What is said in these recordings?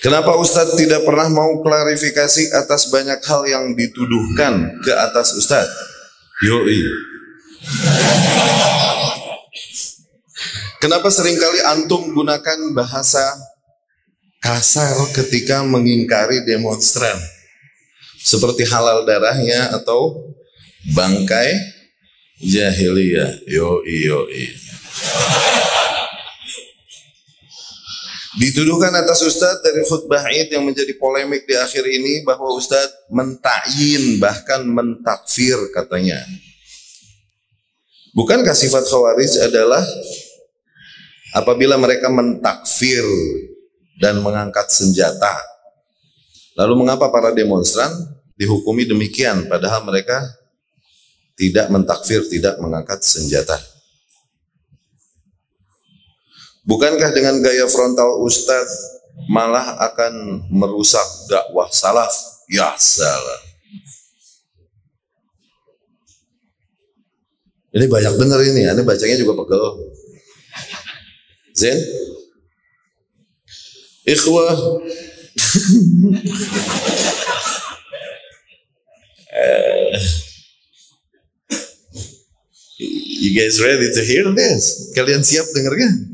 Kenapa Ustadz tidak pernah mau klarifikasi atas banyak hal yang dituduhkan ke atas Ustadz? Yoi. Kenapa sering kali antum gunakan bahasa kasar ketika mengingkari demonstran? Seperti halal darahnya atau bangkai jahiliyah. Yoi, yoi. Dituduhkan atas Ustadz dari khutbah Id yang menjadi polemik di akhir ini bahwa Ustadz mentakyin bahkan mentakfir katanya. Bukankah sifat khawarij adalah apabila mereka mentakfir dan mengangkat senjata. Lalu mengapa para demonstran dihukumi demikian padahal mereka tidak mentakfir, tidak mengangkat senjata. Bukankah dengan gaya frontal Ustadz malah akan merusak dakwah salaf? Ya salah. Ini banyak dengar ini, Anda bacanya juga pegel. Zen? Ikhwah. uh, you guys ready to hear this? Kalian siap dengarnya?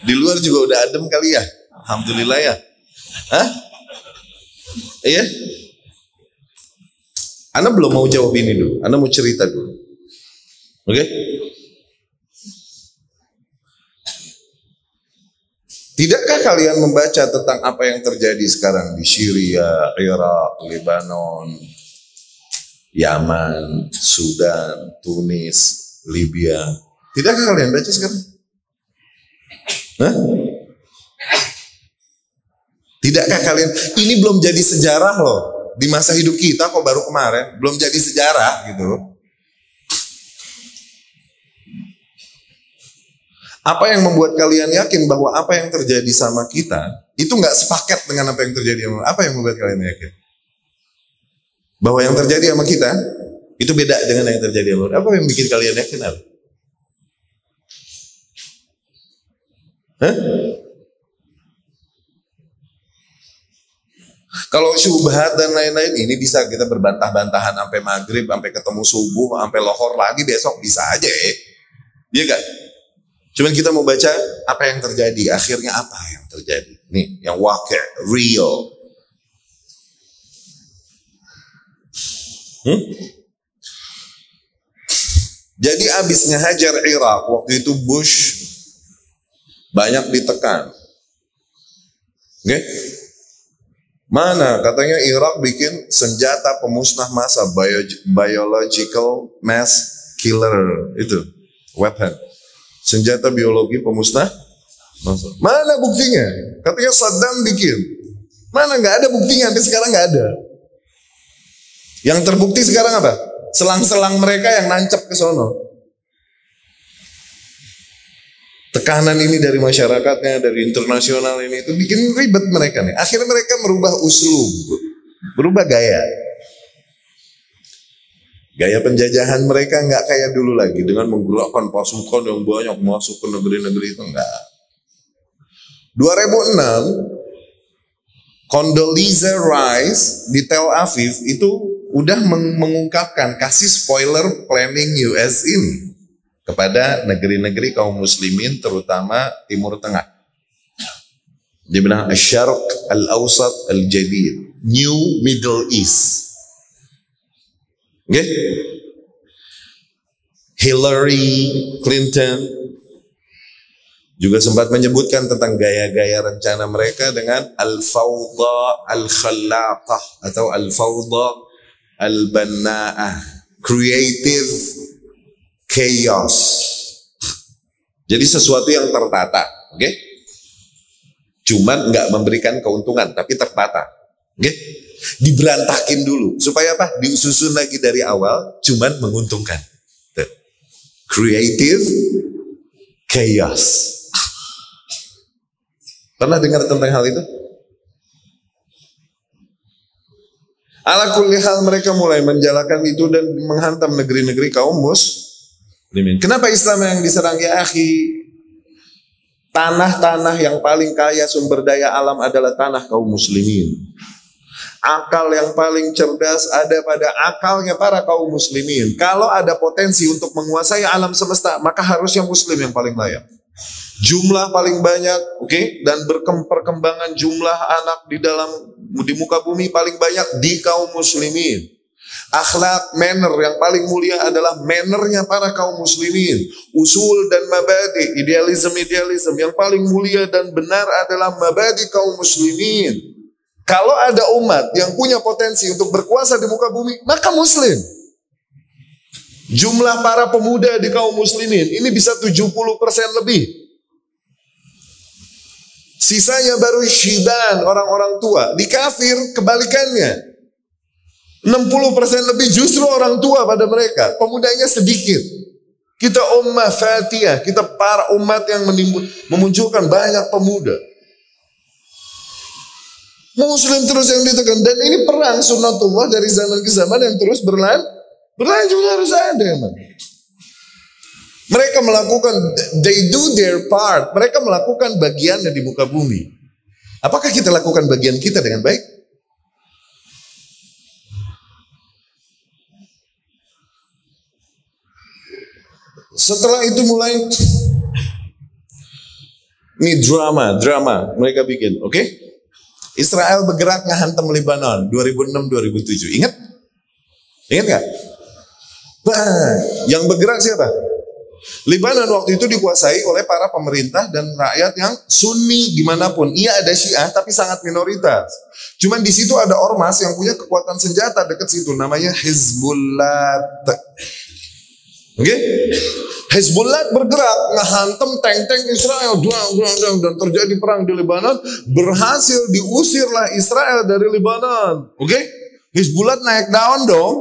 Di luar juga udah adem kali ya. Alhamdulillah ya. Hah? Iya? Anda belum mau jawab ini dulu. Anda mau cerita dulu. Oke? Okay? Tidakkah kalian membaca tentang apa yang terjadi sekarang di Syria, Irak, Lebanon, Yaman, Sudan, Tunis, Libya? Tidakkah kalian baca sekarang? Hah? Tidakkah kalian ini belum jadi sejarah loh di masa hidup kita kok baru kemarin belum jadi sejarah gitu. Apa yang membuat kalian yakin bahwa apa yang terjadi sama kita itu nggak sepaket dengan apa yang terjadi sama apa yang membuat kalian yakin? Bahwa yang terjadi sama kita itu beda dengan yang terjadi sama apa yang bikin kalian yakin apa? Hah? Kalau syubhat dan lain-lain ini bisa kita berbantah-bantahan sampai maghrib, sampai ketemu subuh, sampai lohor lagi besok bisa aja ya. Iya kan? Cuman kita mau baca apa yang terjadi, akhirnya apa yang terjadi. Nih, yang wakil, real. Hmm? Jadi abis ngehajar Irak, waktu itu Bush banyak ditekan. Oke? Mana katanya Irak bikin senjata pemusnah massa bio, biological mass killer itu weapon. Senjata biologi pemusnah massa. Mana buktinya? Katanya Saddam bikin. Mana nggak ada buktinya sampai sekarang nggak ada. Yang terbukti sekarang apa? Selang-selang mereka yang nancap ke sono. Tekanan ini dari masyarakatnya, dari internasional ini itu bikin ribet mereka nih. Akhirnya mereka merubah uslub, berubah gaya. Gaya penjajahan mereka nggak kayak dulu lagi dengan menggerakkan pasukan yang banyak masuk ke negeri-negeri itu enggak. 2006 Condoleezza Rice di Tel Aviv itu udah mengungkapkan kasih spoiler planning US ini kepada negeri-negeri kaum muslimin terutama Timur Tengah. Dia bilang Asyarq al-Awsat al-Jadid, New Middle East. Okay? Hillary Clinton juga sempat menyebutkan tentang gaya-gaya rencana mereka dengan al-fawda al-khallaqah atau al-fawda al-banna'ah, creative chaos. Jadi sesuatu yang tertata, oke? Okay? Cuman nggak memberikan keuntungan, tapi tertata, oke? Okay? Diberantakin dulu supaya apa? Disusun lagi dari awal, cuman menguntungkan. Creative chaos. Pernah dengar tentang hal itu? Ala kulli mereka mulai menjalankan itu dan menghantam negeri-negeri kaum mus Kenapa Islam yang diserang ya akhi? tanah-tanah yang paling kaya sumber daya alam adalah tanah kaum muslimin. Akal yang paling cerdas ada pada akalnya para kaum muslimin. Kalau ada potensi untuk menguasai alam semesta, maka harusnya muslim yang paling layak. Jumlah paling banyak, oke, okay? dan perkembangan jumlah anak di dalam di muka bumi paling banyak di kaum muslimin. Akhlak, manner yang paling mulia adalah mannernya para kaum muslimin. Usul dan mabadi, idealisme-idealisme yang paling mulia dan benar adalah mabadi kaum muslimin. Kalau ada umat yang punya potensi untuk berkuasa di muka bumi, maka muslim. Jumlah para pemuda di kaum muslimin ini bisa 70% lebih. Sisanya baru syiban orang-orang tua. Di kafir kebalikannya. 60% lebih justru orang tua pada mereka. Pemudanya sedikit. Kita ummah fatihah, kita para umat yang memunculkan banyak pemuda. Muslim terus yang ditekan dan ini perang sunnatullah dari zaman ke zaman yang terus berlan berlanjut harus ada emang. Mereka melakukan they do their part. Mereka melakukan bagiannya di muka bumi. Apakah kita lakukan bagian kita dengan baik? Setelah itu mulai ini drama, drama mereka bikin, oke? Okay? Israel bergerak ngehantam Lebanon 2006-2007. Ingat? Ingat gak? Bah, yang bergerak siapa? Lebanon waktu itu dikuasai oleh para pemerintah dan rakyat yang Sunni gimana pun. Iya ada Syiah tapi sangat minoritas. Cuman di situ ada ormas yang punya kekuatan senjata dekat situ namanya Hizbullah. Oke? Okay? Hezbollah bergerak ngehantem tank-tank Israel duang, duang, dan terjadi perang di Lebanon berhasil diusirlah Israel dari Lebanon oke okay? Hezbollah naik daun dong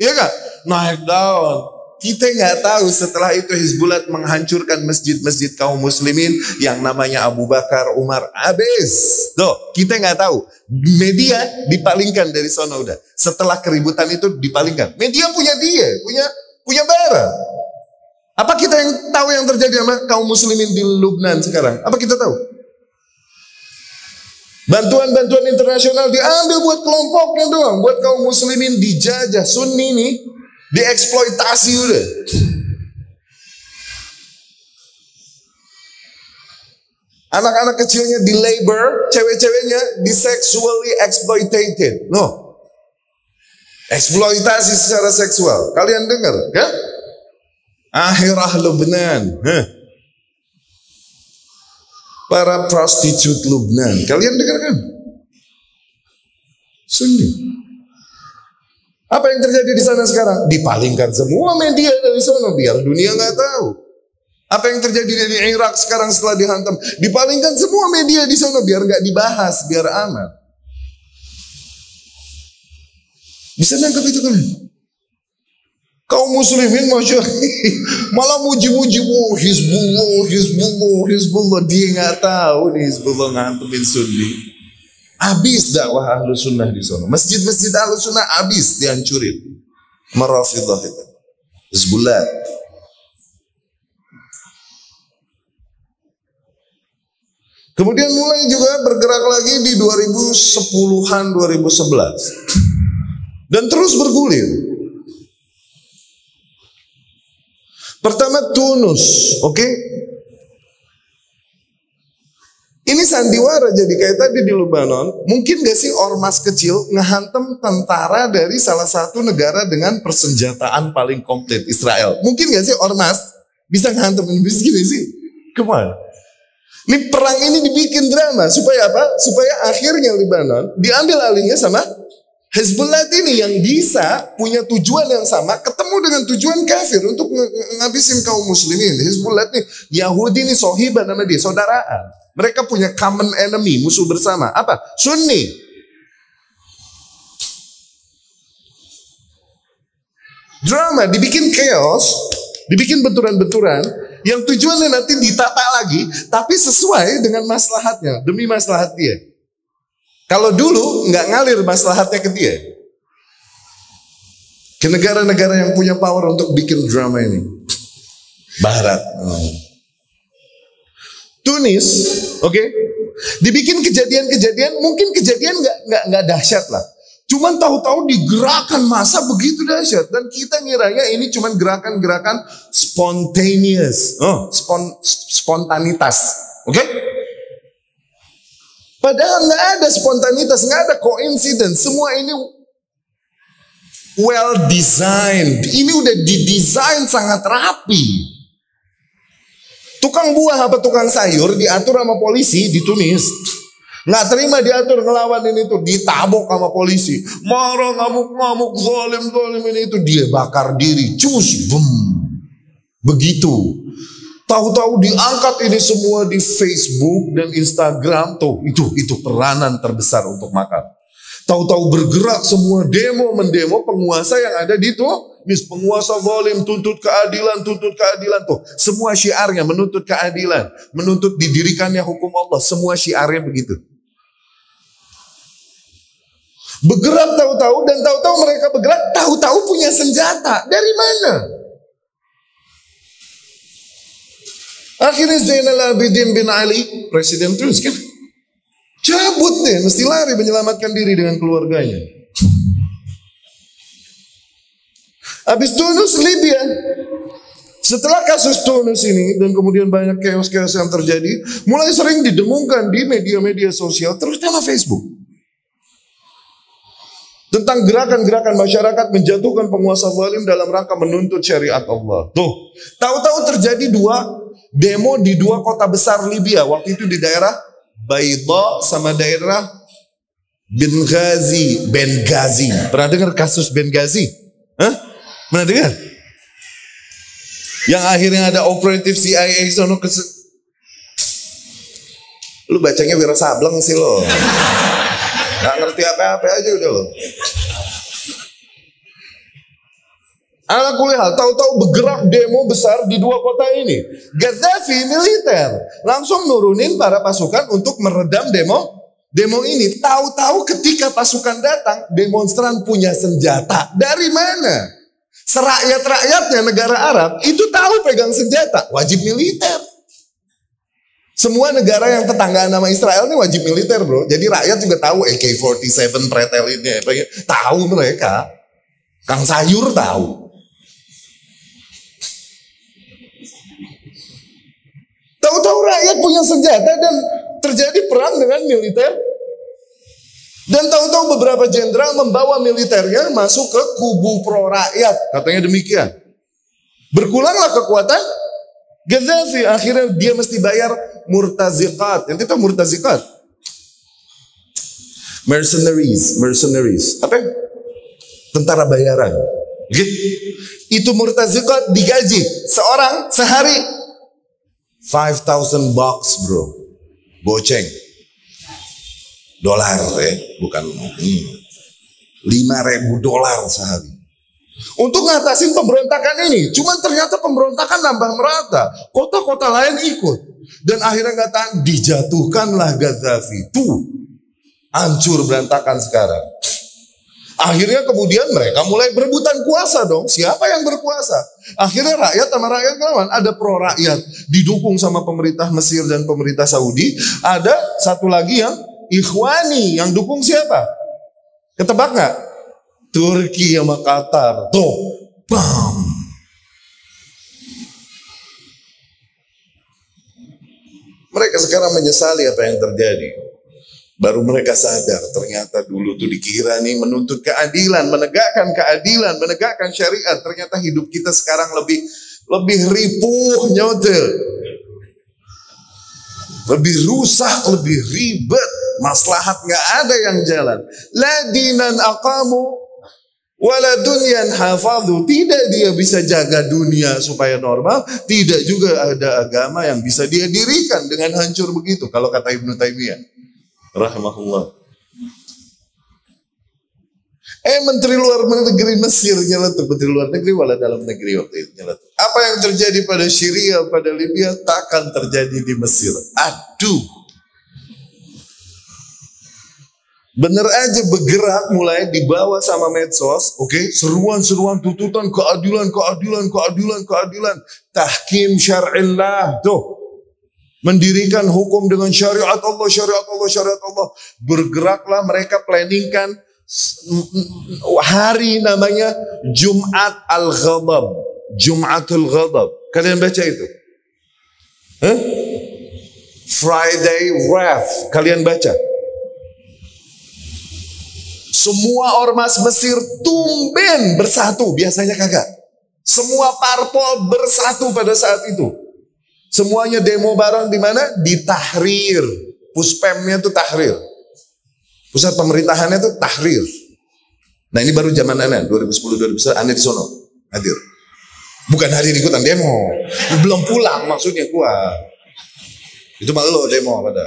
iya gak naik daun kita nggak tahu setelah itu Hizbullah menghancurkan masjid-masjid kaum muslimin yang namanya Abu Bakar, Umar, habis. Tuh, kita nggak tahu. Media dipalingkan dari sana udah. Setelah keributan itu dipalingkan. Media punya dia, punya punya barang. Apa kita yang tahu yang terjadi sama kaum muslimin di Lubnan sekarang? Apa kita tahu? Bantuan-bantuan internasional diambil buat kelompoknya doang, buat kaum muslimin dijajah sunni ini dieksploitasi udah. Anak-anak kecilnya di labor, cewek-ceweknya di sexually exploited. No. Eksploitasi secara seksual. Kalian dengar, kan? Akhirah Lubnan. Huh. Para prostitut Lubnan. Kalian dengar kan? Sunni. Apa yang terjadi di sana sekarang? Dipalingkan semua media dari sana biar dunia nggak tahu. Apa yang terjadi di Irak sekarang setelah dihantam? Dipalingkan semua media di sana biar nggak dibahas, biar aman. Bisa nangkep itu kan? Kaum muslimin masya malah muji-muji oh, Hizbullah, Hizbullah, Hizbullah. Dia nggak tahu nih Hizbullah ngantumin sunni. Habis dakwah ahlu sunnah di sana. Masjid-masjid ahlu sunnah habis dihancurin. Marafidah itu. Hizbullah. Kemudian mulai juga bergerak lagi di 2010-an 2011. Dan terus bergulir. Pertama Tunus, oke? Okay? Ini sandiwara jadi kayak tadi di Lebanon, mungkin gak sih ormas kecil ngehantem tentara dari salah satu negara dengan persenjataan paling komplit Israel? Mungkin gak sih ormas bisa ngehantem ini gini sih? Ke mana? Ini perang ini dibikin drama supaya apa? Supaya akhirnya Lebanon diambil alihnya sama Hezbollah ini yang bisa punya tujuan yang sama ketemu dengan tujuan kafir untuk ngabisin kaum muslimin. Hezbollah ini Yahudi ini sohibah nama dia, saudaraan. Mereka punya common enemy, musuh bersama. Apa? Sunni. Drama dibikin chaos, dibikin benturan-benturan yang tujuannya nanti ditata lagi, tapi sesuai dengan maslahatnya, demi maslahat dia. Kalau dulu nggak ngalir maslahatnya ke dia. Ke negara-negara yang punya power untuk bikin drama ini. Barat. Hmm. Tunis, oke, okay? dibikin kejadian-kejadian, mungkin kejadian nggak nggak nggak dahsyat lah. Cuman tahu-tahu digerakkan masa begitu dahsyat dan kita ngiranya ini cuman gerakan-gerakan spontaneous, oh, spon, spontanitas, oke? Okay? Padahal nggak ada spontanitas, nggak ada coincidence, semua ini well designed. Ini udah didesain sangat rapi. Tukang buah apa tukang sayur diatur sama polisi di Tunis. Nggak terima diatur ngelawan ini tuh ditabok sama polisi. Marah ngamuk-ngamuk zalim zalim ini itu dia bakar diri. Cus, bum. Begitu. Tahu-tahu diangkat ini semua di Facebook dan Instagram tuh itu itu peranan terbesar untuk makan. Tahu-tahu bergerak semua demo mendemo penguasa yang ada di tuh Mis penguasa zalim tuntut keadilan, tuntut keadilan tuh. Semua syiarnya menuntut keadilan, menuntut didirikannya hukum Allah. Semua syiarnya begitu. Bergerak tahu-tahu dan tahu-tahu mereka bergerak tahu-tahu punya senjata. Dari mana? Akhirnya Zainal Abidin bin Ali, presiden terus kan. Cabut deh, mesti lari menyelamatkan diri dengan keluarganya. Habis Tunus Libya. Setelah kasus Tunus ini dan kemudian banyak chaos-chaos yang terjadi, mulai sering didengungkan di media-media sosial, terutama Facebook. Tentang gerakan-gerakan masyarakat menjatuhkan penguasa zalim dalam rangka menuntut syariat Allah. Tuh, tahu-tahu terjadi dua demo di dua kota besar Libya. Waktu itu di daerah Baida sama daerah Benghazi. Benghazi. Pernah dengar kasus Benghazi? Hah? Mana dengar? Yang akhirnya ada operatif CIA sono ke Lu bacanya Wira Sableng sih lo. Gak ngerti apa-apa aja udah lo. Ala kuliah, tahu-tahu bergerak demo besar di dua kota ini. Gaddafi militer langsung nurunin para pasukan untuk meredam demo demo ini. Tahu-tahu ketika pasukan datang, demonstran punya senjata. Dari mana? Serakyat-rakyatnya negara Arab itu tahu pegang senjata, wajib militer. Semua negara yang tetangga nama Israel ini wajib militer bro. Jadi rakyat juga tahu AK-47 pretel ini. Tahu mereka. Kang Sayur tahu. Tahu-tahu rakyat punya senjata dan terjadi perang dengan militer dan tahu-tahu beberapa jenderal membawa militernya masuk ke kubu pro rakyat. Katanya demikian. Berkulanglah kekuatan Gaddafi. Akhirnya dia mesti bayar murtazikat. Yang itu murtazikat. Mercenaries. Mercenaries. Apa? Tentara bayaran. Gitu. Itu murtazikat digaji. Seorang sehari. 5,000 bucks bro. Boceng dolar ya, bukan hmm, lima ribu dolar sehari. Untuk ngatasin pemberontakan ini, cuman ternyata pemberontakan nambah merata. Kota-kota lain ikut. Dan akhirnya kata dijatuhkanlah Gaddafi. Tuh, hancur berantakan sekarang. Akhirnya kemudian mereka mulai berebutan kuasa dong. Siapa yang berkuasa? Akhirnya rakyat sama rakyat kawan. Ada pro rakyat didukung sama pemerintah Mesir dan pemerintah Saudi. Ada satu lagi yang Ikhwani yang dukung siapa? Ketebak nggak? Turki sama Qatar. Tuh, bam. Mereka sekarang menyesali apa yang terjadi. Baru mereka sadar ternyata dulu tuh dikira nih menuntut keadilan, menegakkan keadilan, menegakkan syariat. Ternyata hidup kita sekarang lebih lebih ripuh nyotel. Lebih rusak, lebih ribet maslahat nggak ada yang jalan. Ladinan akamu wala dunyan hafadhu. Tidak dia bisa jaga dunia supaya normal. Tidak juga ada agama yang bisa dia dirikan dengan hancur begitu. Kalau kata Ibnu Taimiyah. Rahmahullah. Eh Menteri Luar Negeri Mesir nyeletuk, Menteri Luar Negeri wala dalam negeri waktu itu nyeletuk. Apa yang terjadi pada Syria, pada Libya takkan terjadi di Mesir. Aduh. Bener aja bergerak mulai dibawa sama medsos, oke? Okay? Seruan-seruan tuntutan keadilan, keadilan, keadilan, keadilan. Tahkim syar'illah, tuh. Mendirikan hukum dengan syariat Allah, syariat Allah, syariat Allah. Bergeraklah mereka planningkan hari namanya Jumat Al-Ghadab. Jumatul Ghadab. Kalian baca itu? Huh? Friday Wrath. Kalian baca? Semua ormas Mesir tumben bersatu. Biasanya kagak. Semua parpol bersatu pada saat itu. Semuanya demo bareng di mana? Di Tahrir. Puspemnya itu Tahrir. Pusat pemerintahannya itu tahrir. Nah ini baru zaman Anda, 2010-2011, Anda di sono, hadir. Bukan hadir ikutan demo. Belum pulang maksudnya gua. Itu malu demo pada.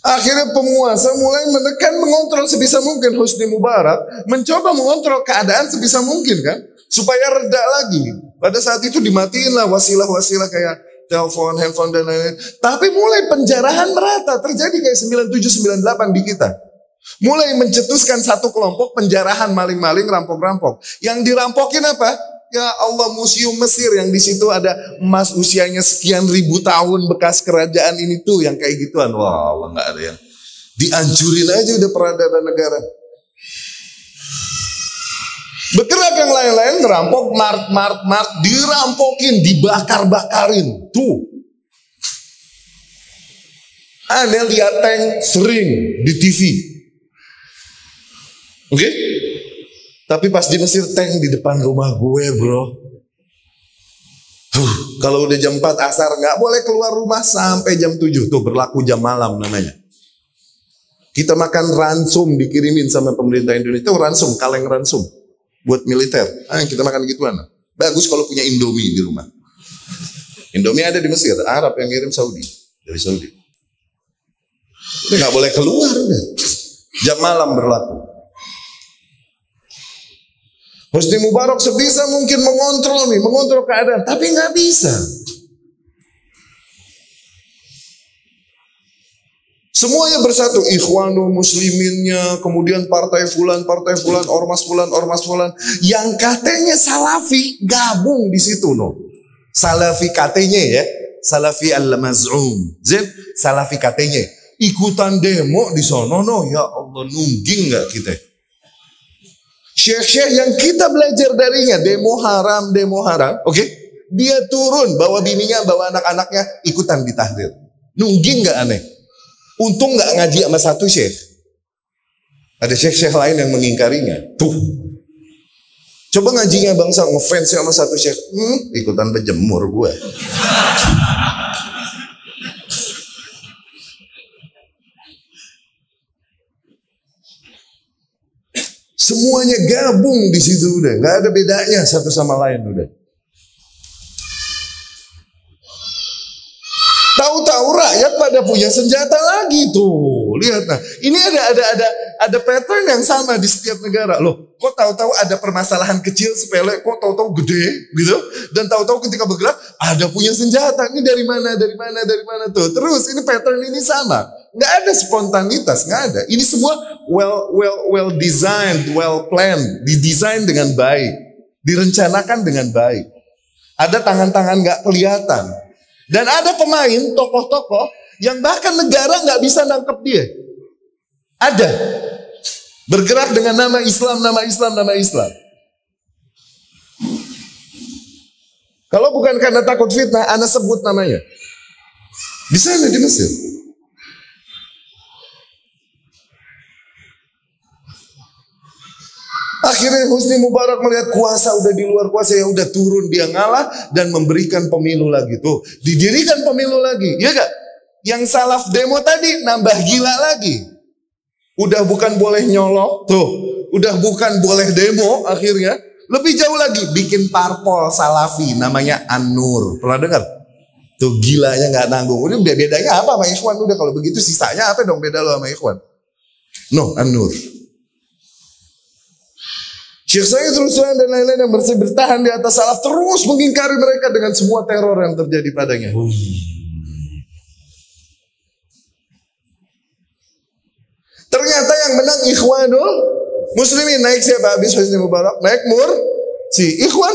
Akhirnya penguasa mulai menekan mengontrol sebisa mungkin Husni Mubarak mencoba mengontrol keadaan sebisa mungkin kan supaya reda lagi. Pada saat itu dimatiin lah wasilah-wasilah kayak telepon, handphone dan lain-lain. Tapi mulai penjarahan merata terjadi kayak 97 98 di kita. Mulai mencetuskan satu kelompok penjarahan maling-maling, rampok-rampok. Yang dirampokin apa? Ya Allah museum Mesir yang di situ ada emas usianya sekian ribu tahun bekas kerajaan ini tuh yang kayak gituan. Wah Allah nggak ada yang dianjurin aja udah peradaban negara. Bergerak yang lain-lain ngerampok mart mart mart dirampokin, dibakar-bakarin. Tuh. Anda lihat tank sering di TV. Oke? Okay? Tapi pas di Mesir tank di depan rumah gue, bro. Huh, kalau udah jam 4 asar nggak boleh keluar rumah sampai jam 7. Tuh berlaku jam malam namanya. Kita makan ransum dikirimin sama pemerintah Indonesia. Itu ransum, kaleng ransum buat militer. Ah, kita makan gituan. Bagus kalau punya Indomie di rumah. Indomie ada di Mesir, Arab yang ngirim Saudi dari Saudi. Nggak boleh keluar udah. Jam malam berlaku. Husni Mubarak sebisa mungkin mengontrol nih, mengontrol keadaan, tapi nggak bisa. Semuanya bersatu, ikhwanu musliminnya, kemudian partai fulan, partai fulan, ormas fulan, ormas fulan. Yang katanya salafi gabung di situ no. Salafi katanya ya, salafi al-maz'um. Zin, salafi katanya. Ikutan demo di sono no, ya Allah nungging nggak kita? Syekh-syekh yang kita belajar darinya, demo haram, demo haram, oke? Okay? Dia turun, bawa bininya, bawa anak-anaknya, ikutan di tahdir. Nungging nggak aneh? Untung nggak ngaji sama satu syekh. Ada syekh-syekh lain yang mengingkarinya. Tuh. Coba ngajinya bangsa ngefans sama satu syekh. Hmm, ikutan berjemur gue. Semuanya gabung di situ udah, nggak ada bedanya satu sama lain udah. Tahu-tahu rakyat pada punya senjata lagi tuh. Lihat nah, ini ada ada ada ada pattern yang sama di setiap negara. Loh, kok tahu-tahu ada permasalahan kecil sepele, kok tahu-tahu gede gitu. Dan tahu-tahu ketika bergerak ada punya senjata. Ini dari mana? Dari mana? Dari mana tuh? Terus ini pattern ini sama. Nggak ada spontanitas, nggak ada. Ini semua well well well designed, well planned, didesain dengan baik, direncanakan dengan baik. Ada tangan-tangan nggak kelihatan, dan ada pemain, tokoh-tokoh, yang bahkan negara nggak bisa nangkep dia. Ada. Bergerak dengan nama Islam, nama Islam, nama Islam. Kalau bukan karena takut fitnah, Anda sebut namanya. Di sana di Mesir. Akhirnya Husni Mubarak melihat kuasa udah di luar kuasa ya udah turun dia ngalah dan memberikan pemilu lagi tuh didirikan pemilu lagi ya gak? Yang salaf demo tadi nambah gila lagi. Udah bukan boleh nyolok tuh, udah bukan boleh demo akhirnya lebih jauh lagi bikin parpol salafi namanya An-Nur. Pernah dengar? Tuh gilanya nggak nanggung. Udah bedanya apa sama Ikhwan? Udah kalau begitu sisanya apa dong beda lo sama Ikhwan? No, An-Nur. Syekh Said Ruslan dan lain-lain yang bersih bertahan di atas salaf terus mengingkari mereka dengan semua teror yang terjadi padanya. Ternyata yang menang Ikhwanul Muslimin naik siapa habis Husni Mubarak? Naik Mur si Ikhwan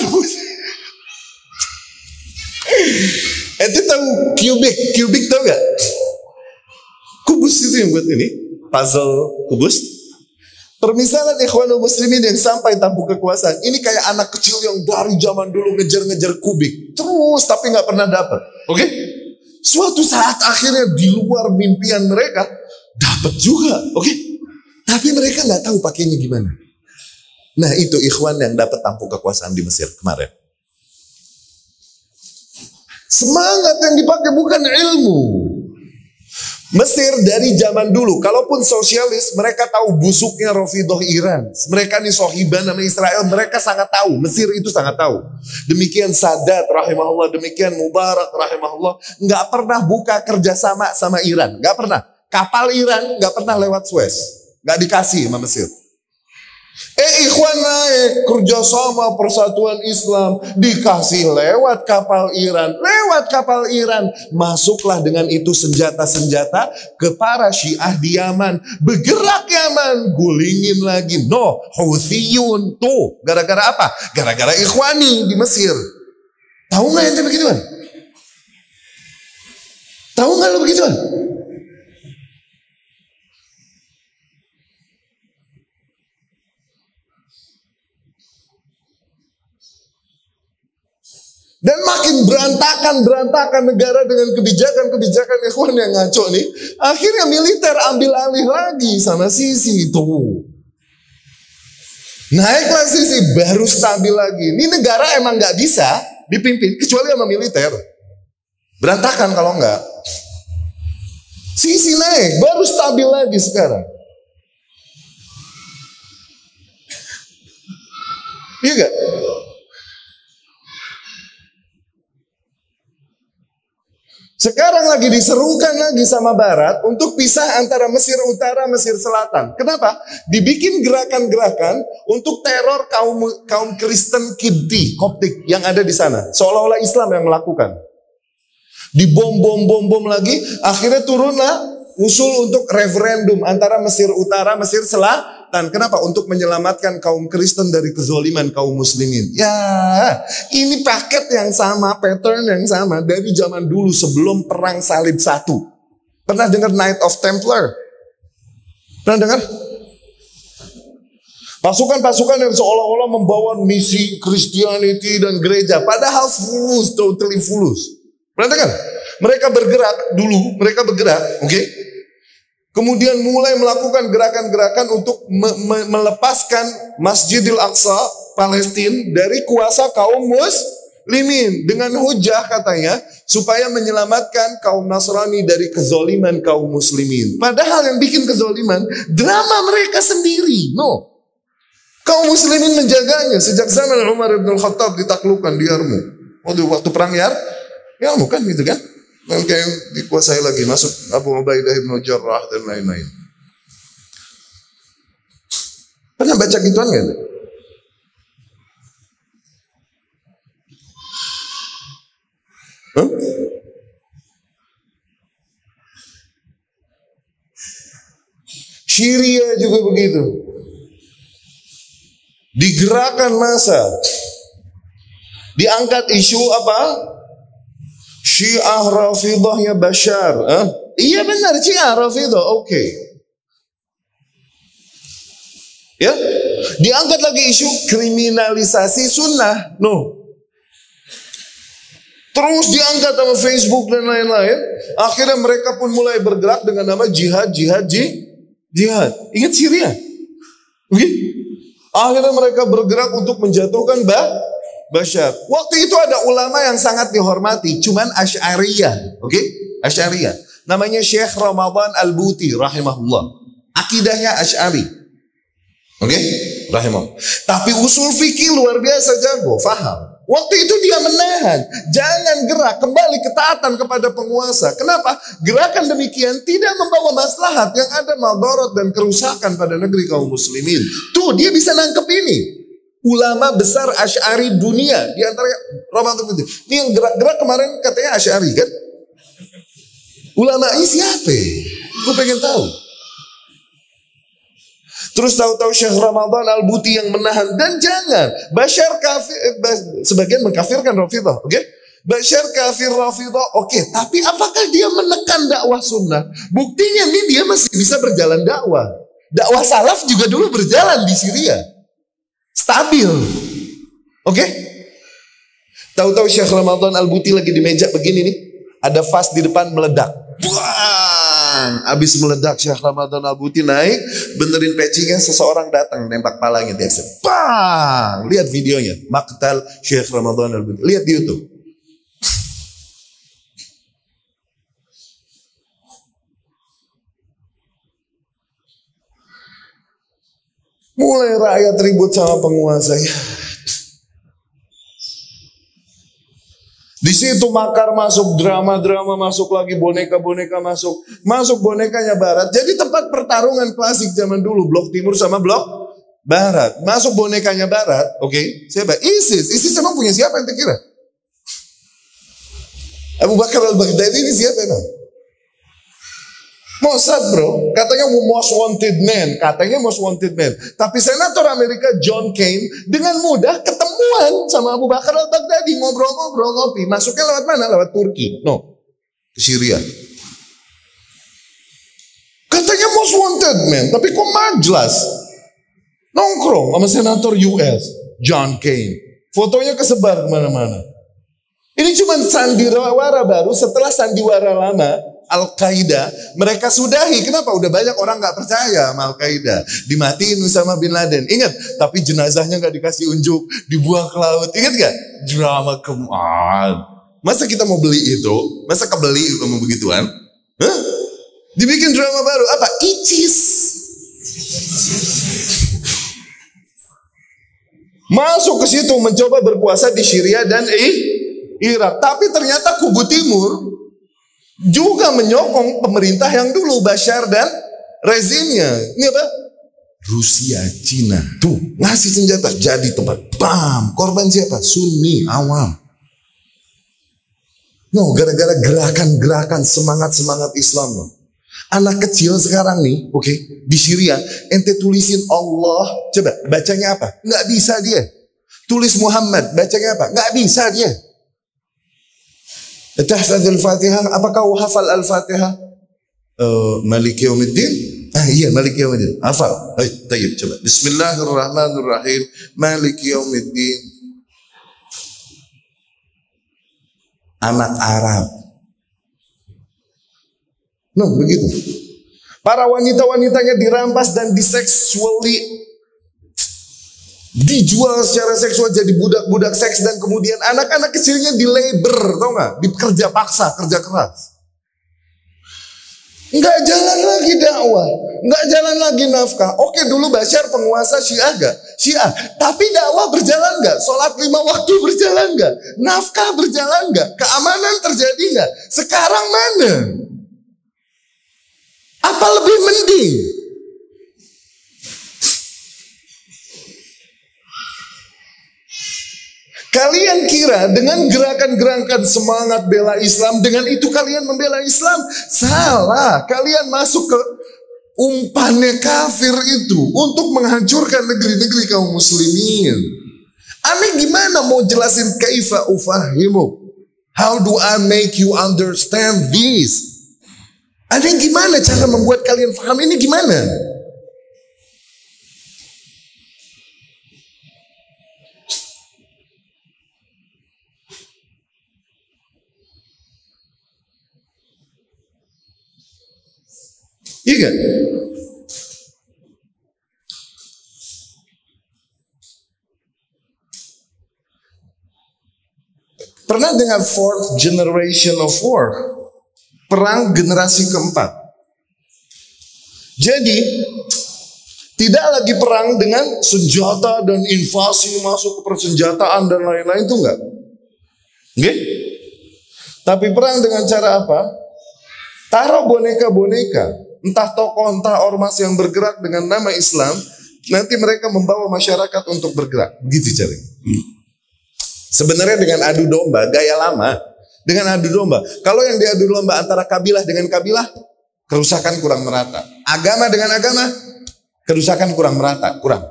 Ente tahu kubik, kubik tahu gak? Kubus itu yang buat ini, puzzle kubus. Permisalan ikhwanul muslimin yang sampai tampuk kekuasaan. Ini kayak anak kecil yang dari zaman dulu ngejar-ngejar kubik. Terus tapi nggak pernah dapat. Oke? Okay? Suatu saat akhirnya di luar mimpian mereka dapat juga. Oke? Okay? Tapi mereka nggak tahu pakainya gimana. Nah itu ikhwan yang dapat tampuk kekuasaan di Mesir kemarin. Semangat yang dipakai bukan ilmu. Mesir dari zaman dulu, kalaupun sosialis, mereka tahu busuknya Rafidah Iran. Mereka nih sohiban nama Israel, mereka sangat tahu. Mesir itu sangat tahu. Demikian Sadat rahimahullah, demikian Mubarak rahimahullah. Nggak pernah buka kerjasama sama Iran. Nggak pernah. Kapal Iran nggak pernah lewat Suez. Nggak dikasih sama Mesir. Eh ikhwan naik kerjasama persatuan Islam dikasih lewat kapal Iran, lewat kapal Iran masuklah dengan itu senjata-senjata ke para Syiah di Yaman, bergerak Yaman, gulingin lagi. No, Houthiyun tuh gara-gara apa? Gara-gara ikhwani di Mesir. Tahu nggak yang begituan? Tahu nggak lo begituan? Dan makin berantakan, berantakan negara dengan kebijakan-kebijakan ikhwan yang ngaco nih. Akhirnya militer ambil alih lagi sama sisi itu. Naiklah sisi, baru stabil lagi. Ini negara emang nggak bisa dipimpin, kecuali sama militer. Berantakan kalau nggak. Sisi naik, baru stabil lagi sekarang. Iya gak? Sekarang lagi diserukan lagi sama Barat untuk pisah antara Mesir Utara, Mesir Selatan. Kenapa? Dibikin gerakan-gerakan untuk teror kaum kaum Kristen Kibti, Koptik yang ada di sana. Seolah-olah Islam yang melakukan. Dibom bom bom bom lagi, akhirnya turunlah usul untuk referendum antara Mesir Utara, Mesir Selatan Selatan. Kenapa? Untuk menyelamatkan kaum Kristen dari kezoliman kaum muslimin. Ya, ini paket yang sama, pattern yang sama dari zaman dulu sebelum perang salib satu. Pernah dengar Night of Templar? Pernah dengar? Pasukan-pasukan yang seolah-olah membawa misi Christianity dan gereja. Padahal fulus, totally fulus. Pernah dengar? Mereka bergerak dulu, mereka bergerak, oke? Okay? Kemudian mulai melakukan gerakan-gerakan untuk me me melepaskan Masjidil Aqsa Palestina dari kuasa kaum muslimin dengan hujah katanya supaya menyelamatkan kaum Nasrani dari kezoliman kaum muslimin. Padahal yang bikin kezoliman drama mereka sendiri. No. Kaum muslimin menjaganya sejak zaman Umar bin Khattab ditaklukkan di Yarmu. Waktu perang Yar, Yarmu kan gitu kan? Dan kayak dikuasai lagi masuk Abu Ubaidah ibn Jarrah dan lain-lain. Pernah baca gituan? Huh? Syria juga begitu. Digerakkan masa. Diangkat isu apa? Syiah Rafidahnya Bashar. Eh? Iya benar, Syiah Rafidah. Oke. Okay. Ya, diangkat lagi isu kriminalisasi sunnah. No. Terus diangkat sama Facebook dan lain-lain. Akhirnya mereka pun mulai bergerak dengan nama jihad, jihad, jihad. Ingat Syria? Oke? Okay? Akhirnya mereka bergerak untuk menjatuhkan bah Bashar. Waktu itu ada ulama yang sangat dihormati, cuman Asy'ariyah, oke? Okay? Asy'ariyah. Namanya Syekh Ramadan Al-Buti rahimahullah. Akidahnya Asy'ari. Oke? Okay? Rahimahullah. Tapi usul fikih luar biasa jago, faham. Waktu itu dia menahan, jangan gerak kembali ketaatan kepada penguasa. Kenapa? Gerakan demikian tidak membawa maslahat yang ada madarat dan kerusakan pada negeri kaum muslimin. Tuh, dia bisa nangkep ini ulama besar Asy'ari dunia di antara Ramadan itu. Ini yang gerak-gerak kemarin katanya Asy'ari kan? Ulama ini siapa? Gue pengen tahu. Terus tahu-tahu Syekh Ramadan Al-Buti yang menahan. Dan jangan. Bashar kafir, eh, sebagian mengkafirkan Rafidah. Oke? Okay? Bashar kafir Rafidah. Oke, okay. tapi apakah dia menekan dakwah sunnah? Buktinya nih dia masih bisa berjalan dakwah. Dakwah salaf juga dulu berjalan di Syria. Stabil. Oke? Okay? Tahu-tahu Syekh Ramadan Al-Buti lagi di meja begini nih. Ada vas di depan meledak. Buang! Abis meledak Syekh Ramadan Al-Buti naik, benerin pecinya, seseorang datang nembak palanya dia. Bang! Lihat videonya. Maktal Syekh Ramadan Al-Buti. Lihat di Youtube. Mulai rakyat ribut sama penguasa ya. Di situ makar masuk, drama-drama masuk lagi, boneka-boneka masuk. Masuk bonekanya barat. Jadi tempat pertarungan klasik zaman dulu. Blok timur sama blok barat. Masuk bonekanya barat. Oke, okay. siapa? ISIS. ISIS emang punya siapa yang kira? Abu Bakar al-Baghdadi ini siapa emang? Mossad bro, katanya most wanted man, katanya most wanted man. Tapi senator Amerika John Kane dengan mudah ketemuan sama Abu Bakar al-Baghdadi ngobrol-ngobrol ngopi. Masuknya lewat mana? Lewat Turki. No, ke Syria. Katanya most wanted man, tapi kok majelas? Nongkrong sama senator US, John Kane. Fotonya kesebar ke mana-mana. Ini cuma sandiwara baru setelah sandiwara lama Al-Qaeda, mereka sudahi. Kenapa? Udah banyak orang nggak percaya sama Al-Qaeda. Dimatiin sama Bin Laden. Ingat, tapi jenazahnya nggak dikasih unjuk, dibuang ke laut. Ingat gak? Drama kemal. Masa kita mau beli itu? Masa kebeli sama begituan? Hah? Dibikin drama baru. Apa? Icis. Masuk ke situ mencoba berkuasa di Syria dan Irak. Tapi ternyata kubu timur juga menyokong pemerintah yang dulu Bashar dan rezimnya. Ini apa? Rusia, Cina. Tuh, ngasih senjata jadi tempat bam. Korban siapa? Sunni, awam. No, gara-gara gerakan-gerakan semangat-semangat Islam. No. Anak kecil sekarang nih, oke, okay, di Syria, ente tulisin Allah, coba bacanya apa? Nggak bisa dia. Tulis Muhammad, bacanya apa? Nggak bisa dia. Tahfadzul Fatihah, apakah kau hafal Al-Fatihah? Uh, Malik Yawmiddin? Ah iya Malik Yawmiddin. Hafal. Hai, tayyib coba. Bismillahirrahmanirrahim. Malik Yawmiddin. Anak Arab. No, begitu. Para wanita-wanitanya dirampas dan diseksuali dijual secara seksual jadi budak-budak seks dan kemudian anak-anak kecilnya di labor, tau nggak? Dikerja paksa, kerja keras. Nggak jalan lagi dakwah, nggak jalan lagi nafkah. Oke dulu Bashar penguasa Syiah gak? Syiah, tapi dakwah berjalan nggak? Sholat lima waktu berjalan nggak? Nafkah berjalan nggak? Keamanan terjadi nggak? Sekarang mana? Apa lebih mending? Kalian kira dengan gerakan-gerakan semangat bela Islam, dengan itu kalian membela Islam? Salah. Kalian masuk ke umpannya kafir itu untuk menghancurkan negeri-negeri kaum muslimin. Aneh gimana mau jelasin kaifa ufahimu? How do I make you understand this? Aneh gimana cara membuat kalian paham ini gimana? Iya kan? Pernah dengar fourth generation of war? Perang generasi keempat. Jadi, tidak lagi perang dengan senjata dan invasi masuk ke persenjataan dan lain-lain itu enggak. Oke? Tapi perang dengan cara apa? Taruh boneka-boneka entah tokoh, entah ormas yang bergerak dengan nama Islam, nanti mereka membawa masyarakat untuk bergerak. Begitu cari. Sebenarnya dengan adu domba, gaya lama. Dengan adu domba. Kalau yang diadu domba antara kabilah dengan kabilah, kerusakan kurang merata. Agama dengan agama, Kerusakan kurang merata, kurang.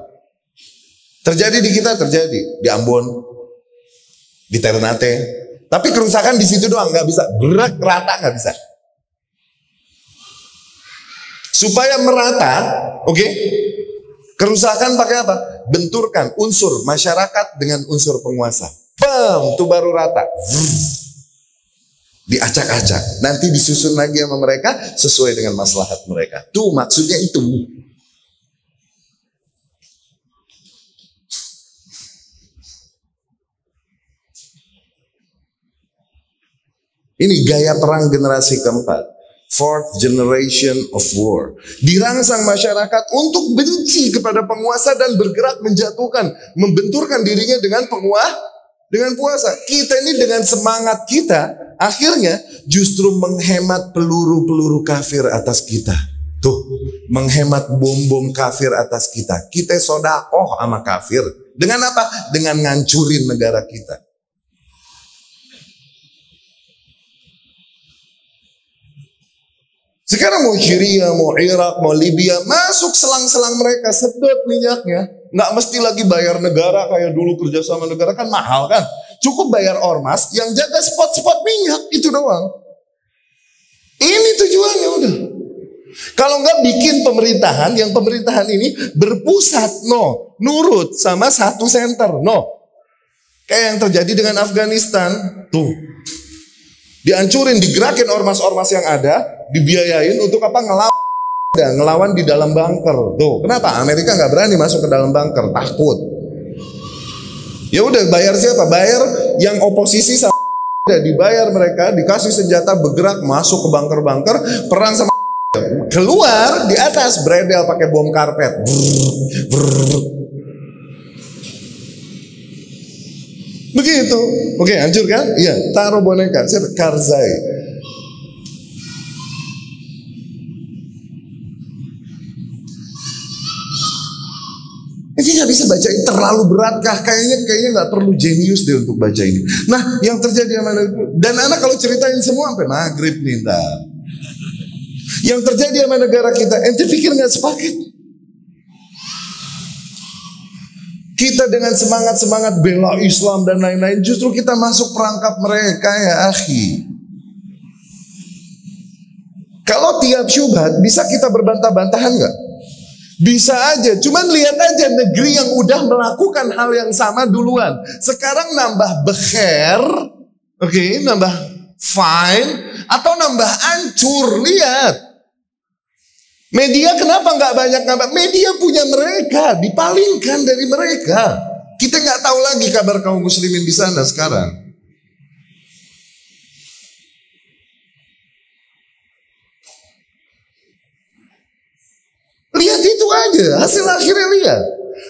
Terjadi di kita, terjadi. Di Ambon, di Ternate. Tapi kerusakan di situ doang, nggak bisa. Gerak rata nggak bisa. Supaya merata, oke? Okay? Kerusakan pakai apa? Benturkan unsur masyarakat dengan unsur penguasa. Pem, tuh baru rata. Diacak-acak. Nanti disusun lagi sama mereka sesuai dengan maslahat mereka. Tuh maksudnya itu. Ini gaya perang generasi keempat fourth generation of war. Dirangsang masyarakat untuk benci kepada penguasa dan bergerak menjatuhkan, membenturkan dirinya dengan penguasa, dengan puasa. Kita ini dengan semangat kita, akhirnya justru menghemat peluru-peluru kafir atas kita. Tuh, menghemat bom-bom kafir atas kita. Kita sodakoh sama kafir. Dengan apa? Dengan ngancurin negara kita. Sekarang mau Syria, mau Irak, mau Libya, masuk selang-selang mereka, sedot minyaknya. Nggak mesti lagi bayar negara kayak dulu kerja sama negara kan mahal kan. Cukup bayar ormas yang jaga spot-spot minyak, itu doang. Ini tujuannya udah. Kalau nggak bikin pemerintahan, yang pemerintahan ini berpusat, no. Nurut sama satu center, no. Kayak yang terjadi dengan Afghanistan, tuh. Dihancurin, digerakin ormas-ormas yang ada, dibiayain untuk apa ngelawan ngelawan di dalam bunker. Tuh, kenapa Amerika nggak berani masuk ke dalam bunker? Takut. Ya udah bayar siapa? Bayar yang oposisi sama udah dibayar mereka, dikasih senjata bergerak masuk ke bunker-bunker, perang sama keluar di atas bredel pakai bom karpet. Begitu. Oke, hancur kan? Iya, taruh boneka. Siapa? Karzai. Ini nggak bisa baca ini terlalu berat kah? Kayaknya kayaknya nggak perlu jenius deh untuk baca ini. Nah, yang terjadi sama dan anak kalau ceritain semua sampai maghrib nih, nah. Yang terjadi sama negara kita, ente pikir nggak sepaket? Kita dengan semangat-semangat bela Islam dan lain-lain, justru kita masuk perangkap mereka ya akhi. Kalau tiap syubhat, bisa kita berbantah-bantahan nggak? Bisa aja, cuman lihat aja negeri yang udah melakukan hal yang sama duluan. Sekarang nambah beher, oke, okay, nambah fine, atau nambah ancur, lihat. Media kenapa nggak banyak nambah? Media punya mereka, dipalingkan dari mereka. Kita nggak tahu lagi kabar kaum muslimin di sana sekarang. Lihat itu aja, hasil akhirnya lihat.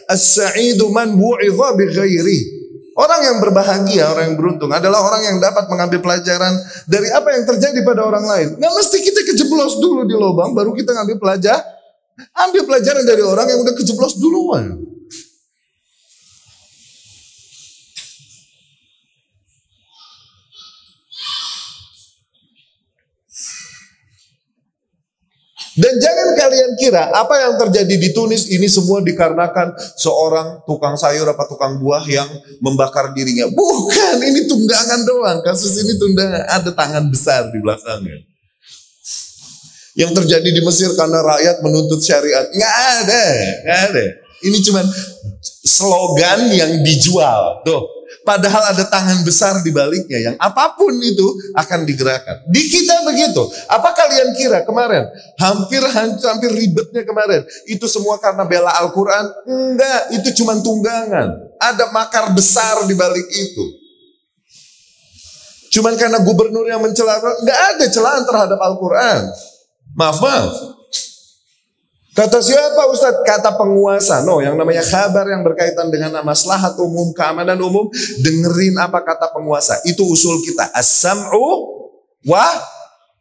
As-sa'idu man bu'idha bi ghairi. Orang yang berbahagia, orang yang beruntung adalah orang yang dapat mengambil pelajaran dari apa yang terjadi pada orang lain. Nggak mesti kita kejeblos dulu di lubang, baru kita ngambil pelajaran. Ambil pelajaran dari orang yang udah kejeblos duluan. Dan jangan kira apa yang terjadi di Tunis ini semua dikarenakan seorang tukang sayur apa tukang buah yang membakar dirinya. Bukan, ini tunggangan doang. Kasus ini tunggangan, ada tangan besar di belakangnya. Yang terjadi di Mesir karena rakyat menuntut syariat. Nggak ada, nggak ada. Ini cuma slogan yang dijual. Tuh, Padahal ada tangan besar di baliknya yang apa pun itu akan digerakkan. Di kita begitu. Apa kalian kira kemarin? Hampir hampir ribetnya kemarin. Itu semua karena bela Al-Quran? Enggak, itu cuma tunggangan. Ada makar besar di balik itu. Cuman karena gubernur yang mencela, enggak ada celaan terhadap Al-Quran. Maaf, maaf. Kata siapa Ustadz? Kata penguasa. No, yang namanya kabar yang berkaitan dengan maslahat umum, keamanan umum. Dengerin apa kata penguasa. Itu usul kita. As-sam'u wa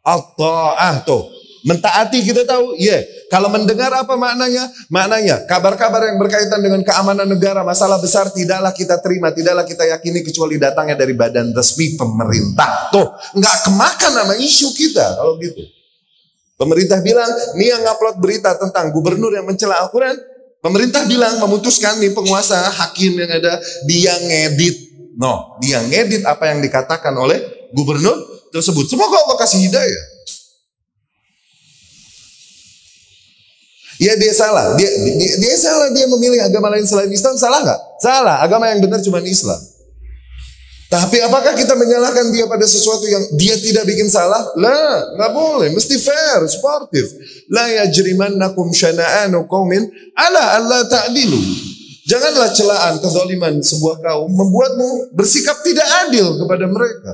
at-ta'ah. Tuh. Mentaati kita tahu, iya. Yeah. Kalau mendengar apa maknanya? Maknanya kabar-kabar yang berkaitan dengan keamanan negara, masalah besar tidaklah kita terima, tidaklah kita yakini kecuali datangnya dari badan resmi pemerintah. Tuh, nggak kemakan nama isu kita kalau gitu. Pemerintah bilang, nih yang ngupload berita tentang gubernur yang mencela Al-Quran. Pemerintah bilang memutuskan nih penguasa hakim yang ada dia ngedit. No, dia ngedit apa yang dikatakan oleh gubernur tersebut. Semoga Allah kasih hidayah. Ya dia salah, dia, dia, dia salah dia memilih agama lain selain Islam salah nggak? Salah, agama yang benar cuma Islam. Tapi apakah kita menyalahkan dia pada sesuatu yang dia tidak bikin salah? Lah, nggak boleh. Mesti fair, sportif. La yajrimannakum syana'anu qaumin ala alla ta'dilu. Janganlah celaan kezaliman sebuah kaum membuatmu bersikap tidak adil kepada mereka.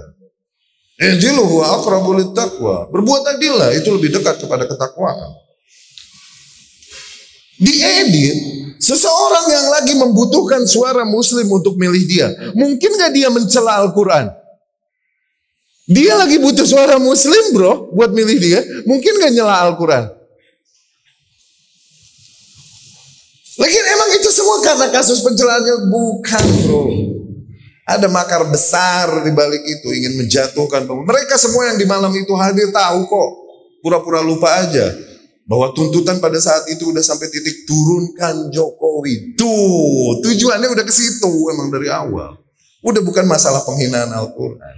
Ijilu wa taqwa. Berbuat adillah, itu lebih dekat kepada ketakwaan. Diedit Seseorang yang lagi membutuhkan suara muslim untuk milih dia. Mungkin gak dia mencela Al-Quran? Dia lagi butuh suara muslim bro buat milih dia. Mungkin gak nyela Al-Quran? Lagi emang itu semua karena kasus pencelaannya? Bukan bro. Ada makar besar di balik itu ingin menjatuhkan. Mereka semua yang di malam itu hadir tahu kok. Pura-pura lupa aja bahwa tuntutan pada saat itu udah sampai titik turunkan Jokowi. Tuh, tujuannya udah ke situ emang dari awal. Udah bukan masalah penghinaan Al-Quran.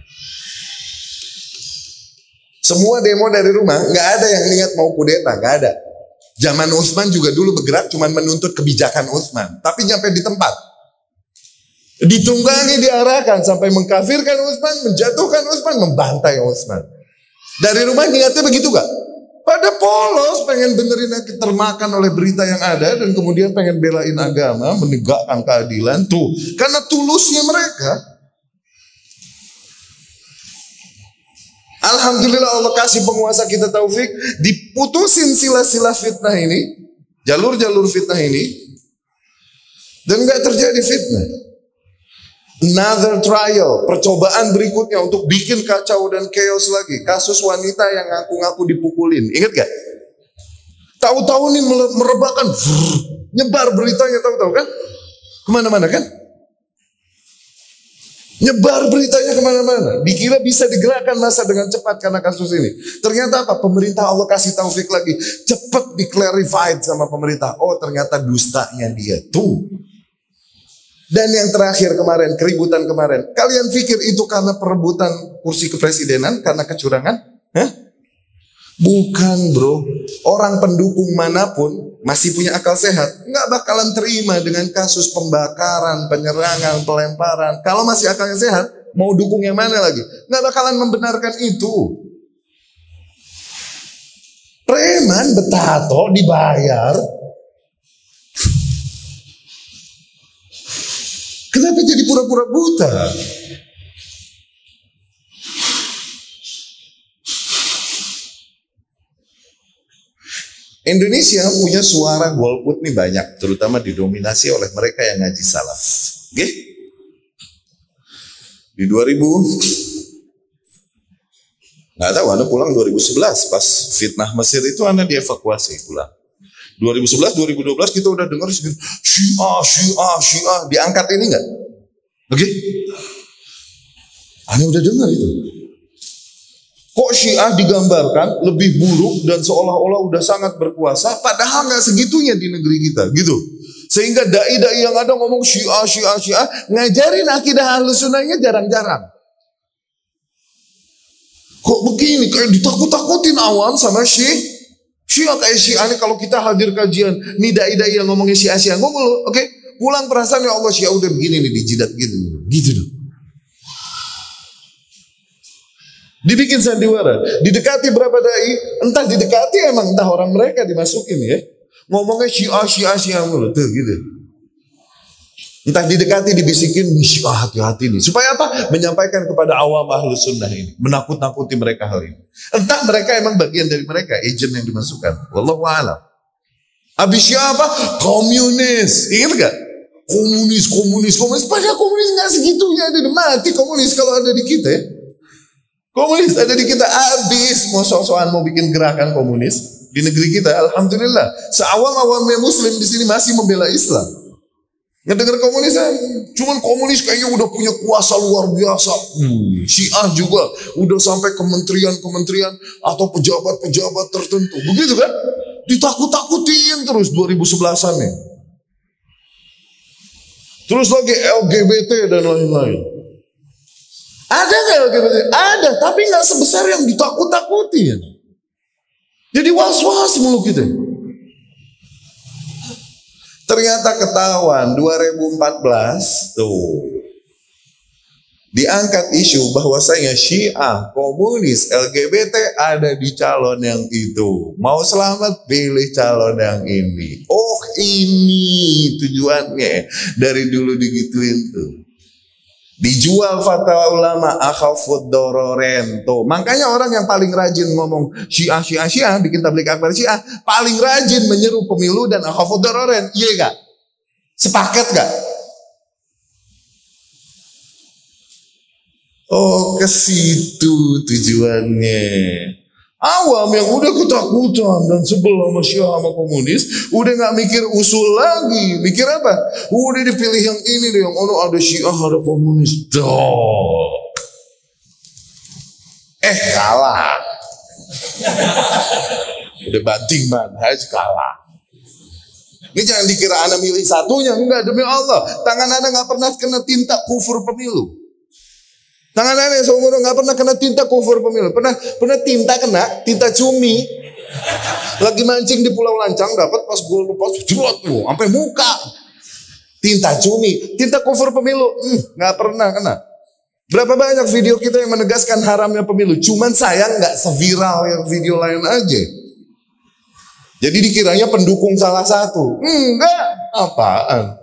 Semua demo dari rumah, nggak ada yang niat mau kudeta, nggak ada. Zaman Utsman juga dulu bergerak cuma menuntut kebijakan Utsman, tapi nyampe di tempat. Ditunggangi diarahkan sampai mengkafirkan Utsman, menjatuhkan Utsman, membantai Utsman. Dari rumah niatnya begitu gak? Pada polos pengen benerin yang termakan oleh berita yang ada dan kemudian pengen belain agama, menegakkan keadilan tuh. Karena tulusnya mereka. Alhamdulillah Allah kasih penguasa kita taufik diputusin sila-sila fitnah ini, jalur-jalur fitnah ini dan nggak terjadi fitnah. Another trial, percobaan berikutnya untuk bikin kacau dan chaos lagi. Kasus wanita yang ngaku-ngaku dipukulin. Ingat gak? Tahu-tahu nih merebakkan, nyebar beritanya tahu-tahu kan? Ke mana-mana kan? Nyebar beritanya ke mana-mana. Dikira bisa digerakkan masa dengan cepat karena kasus ini. Ternyata apa? Pemerintah Allah kasih taufik lagi. Cepat diclarified sama pemerintah. Oh ternyata dustanya dia. Tuh. Dan yang terakhir kemarin, keributan kemarin. Kalian pikir itu karena perebutan kursi kepresidenan, karena kecurangan? Hah? Bukan bro, orang pendukung mana pun masih punya akal sehat. Nggak bakalan terima dengan kasus pembakaran, penyerangan, pelemparan. Kalau masih akalnya sehat, mau dukung yang mana lagi? Nggak bakalan membenarkan itu. Preman betato dibayar Kenapa jadi pura-pura buta? Indonesia punya suara golput nih banyak, terutama didominasi oleh mereka yang ngaji salaf. Oke? Di 2000 nggak tahu, Anda pulang 2011 pas fitnah Mesir itu Anda dievakuasi pulang. 2011, 2012 kita udah dengar Syiah, Syiah, Syiah diangkat ini enggak? Oke? Okay? Anda udah dengar itu. Kok Syiah digambarkan lebih buruk dan seolah-olah udah sangat berkuasa, padahal nggak segitunya di negeri kita, gitu. Sehingga dai-dai yang ada ngomong Syiah, Syiah, Syiah, ngajarin akidah ahlus jarang-jarang. Kok begini? Kayak ditakut-takutin awam sama Syiah. Syiah kayak Syiah ini kalau kita hadir kajian, nih dai-dai yang ngomongin Syiah Syiah ngomong, oke, okay? pulang perasaan ya Allah Syiah udah begini nih dijidat gitu, gitu dong. Dibikin sandiwara, didekati berapa dai, entah didekati emang entah orang mereka dimasukin ya. Ngomongnya Syiah Syiah Syiah mulu tuh gitu. Entah didekati, dibisikin, ah hati-hati nih. Supaya apa? Menyampaikan kepada awam ahlu sunnah ini. Menakut-nakuti mereka hal ini. Entah mereka emang bagian dari mereka, agent yang dimasukkan. Wallahu a'lam. Habis siapa? Komunis. Ingat gak? Komunis, komunis, komunis. Padahal komunis gak segitunya. Ada mati komunis kalau ada di kita ya. Komunis ada di kita. Habis mau sok-sokan mau bikin gerakan komunis. Di negeri kita, Alhamdulillah. Seawam-awamnya muslim di sini masih membela Islam. Ngedenger komunis cuman komunis kayaknya udah punya kuasa luar biasa. Hmm. Syiah juga udah sampai kementerian-kementerian atau pejabat-pejabat tertentu. Begitu kan? Ditakut-takutin terus 2011-an nih. Terus lagi LGBT dan lain-lain. Ada nggak LGBT? Ada, tapi nggak sebesar yang ditakut-takutin. Jadi was-was mulu kita. Ternyata ketahuan 2014 tuh diangkat isu bahwasanya Syiah, komunis, LGBT ada di calon yang itu. Mau selamat pilih calon yang ini. Oh ini tujuannya dari dulu digituin tuh. Dijual fatwa ulama akhafud dororen. Tuh. Makanya orang yang paling rajin ngomong syiah, syiah, syiah, bikin tablik akbar syiah, paling rajin menyeru pemilu dan akhafud dororen. Iya gak? Sepaket gak? Oh ke situ tujuannya. Awam yang udah ketakutan dan sebel sama Syiah sama komunis, udah nggak mikir usul lagi. Mikir apa? Udah dipilih yang ini deh, yang ono ada Syiah, ada komunis. Duh. Eh kalah. udah banting manhaj kalah. Ini jangan dikira anak milih satunya, enggak demi Allah. Tangan anak nggak pernah kena tinta kufur pemilu. Tangan aneh seumur nggak pernah kena tinta kufur pemilu. Pernah pernah tinta kena tinta cumi. Lagi mancing di Pulau Lancang dapat pas gue lupa jerat lu sampai muka. Tinta cumi, tinta kufur pemilu, hmm, nggak hmm, pernah kena. Berapa banyak video kita yang menegaskan haramnya pemilu. Cuman sayang nggak seviral yang video lain aja. Jadi dikiranya pendukung salah satu. Enggak, apaan?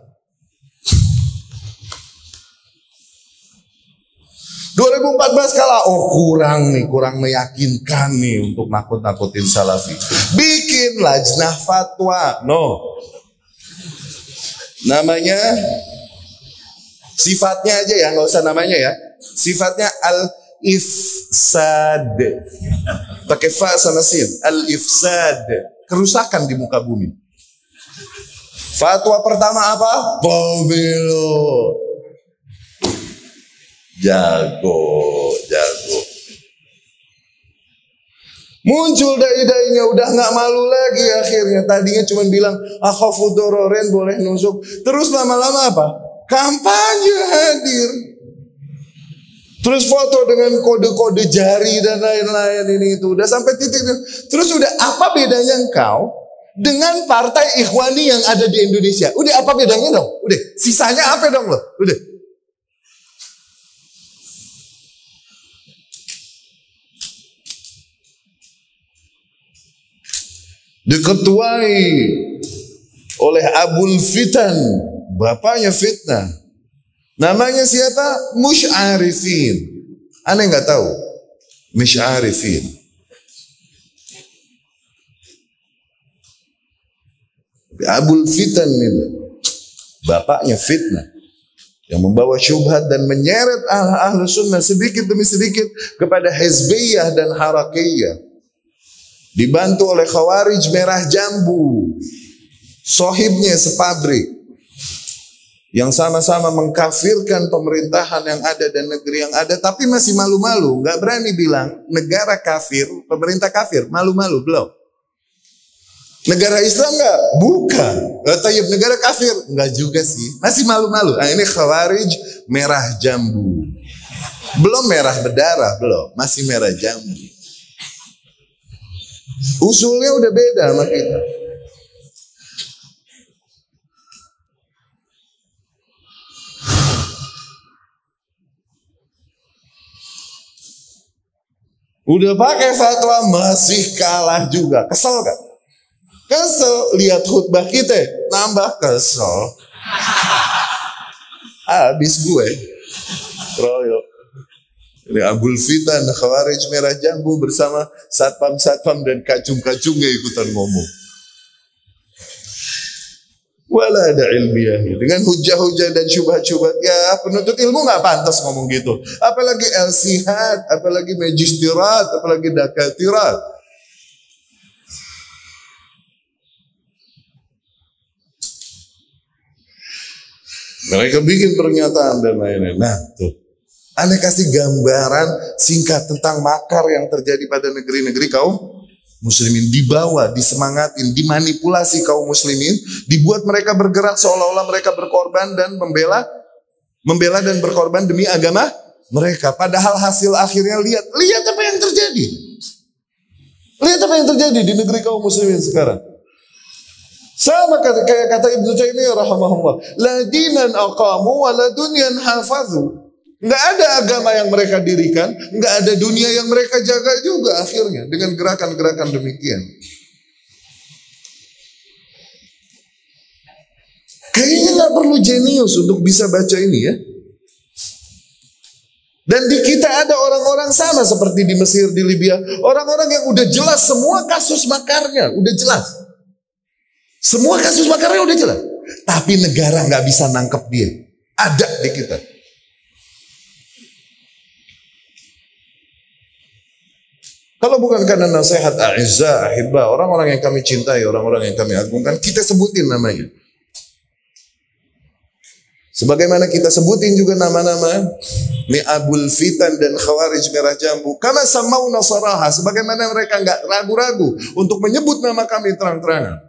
2014 kalah, oh kurang nih, kurang meyakinkan nih untuk nakut-nakutin salafi. Bikin lajnah fatwa, no. Namanya, sifatnya aja ya, nggak usah namanya ya. Sifatnya al-ifsad. Pakai fa sama sin, al-ifsad. Kerusakan di muka bumi. Fatwa pertama apa? Pemilu. Jago, jago. Muncul dai-dainya udah nggak malu lagi akhirnya. Tadinya cuma bilang akhafudororen boleh nusuk. Terus lama-lama apa? Kampanye hadir. Terus foto dengan kode-kode jari dan lain-lain ini itu. Udah sampai titik. Terus udah apa bedanya engkau dengan partai ikhwani yang ada di Indonesia? Udah apa bedanya dong? Udah sisanya apa dong lo? Udah diketuai oleh Abul Fitan, bapaknya fitnah. Namanya siapa? Musyarifin. Aneh nggak tahu. Musyarifin. Abul Fitan itu. Bapaknya fitnah. Yang membawa syubhat dan menyeret ahlu sunnah sedikit demi sedikit kepada hezbiyah dan harakiyah. Dibantu oleh Khawarij Merah Jambu. Sohibnya sepabrik. Yang sama-sama mengkafirkan pemerintahan yang ada dan negeri yang ada. Tapi masih malu-malu. Gak berani bilang negara kafir, pemerintah kafir. Malu-malu, belum. Negara Islam nggak? Bukan. Tayyib negara kafir? Nggak juga sih. Masih malu-malu. Nah ini Khawarij merah jambu. Belum merah berdarah, belum. Masih merah jambu. Usulnya udah beda sama kita. Udah pakai fatwa masih kalah juga. Kesel kan? Kesel lihat khutbah kita, nambah kesel. Habis gue. Royok. Ini Abul Fitan, Khawarij Merah Jambu bersama satpam-satpam dan kacung-kacungnya ikutan ngomong. Wala ada ilmiah. Dengan hujah-hujah dan syubhat-syubhat. Ya penuntut ilmu nggak pantas ngomong gitu. Apalagi elsihat, apalagi magisterat, apalagi dakatirat. Mereka bikin pernyataan dan lain-lain. Nah, tuh. Anda kasih gambaran singkat tentang makar yang terjadi pada negeri-negeri kaum muslimin. Dibawa, disemangatin, dimanipulasi kaum muslimin. Dibuat mereka bergerak seolah-olah mereka berkorban dan membela membela dan berkorban demi agama mereka. Padahal hasil akhirnya lihat, lihat apa yang terjadi. Lihat apa yang terjadi di negeri kaum muslimin sekarang. Sama kata, kayak kata Ibnu Taimiyah rahimahullah, la dinan aqamu wa la dunyan hafazu. Enggak ada agama yang mereka dirikan, enggak ada dunia yang mereka jaga juga akhirnya dengan gerakan-gerakan demikian. Kayaknya nggak perlu jenius untuk bisa baca ini ya. Dan di kita ada orang-orang sama seperti di Mesir, di Libya. Orang-orang yang udah jelas semua kasus makarnya, udah jelas. Semua kasus makarnya udah jelas. Tapi negara nggak bisa nangkep dia. Ada di kita. Kalau bukan karena nasihat Aizza, Ahibba, orang-orang yang kami cintai, orang-orang yang kami agungkan, kita sebutin namanya. Sebagaimana kita sebutin juga nama-nama Mi'abul Fitan dan Khawarij Merah Jambu. Karena samau nasaraha. Sebagaimana mereka nggak ragu-ragu untuk menyebut nama kami terang-terangan.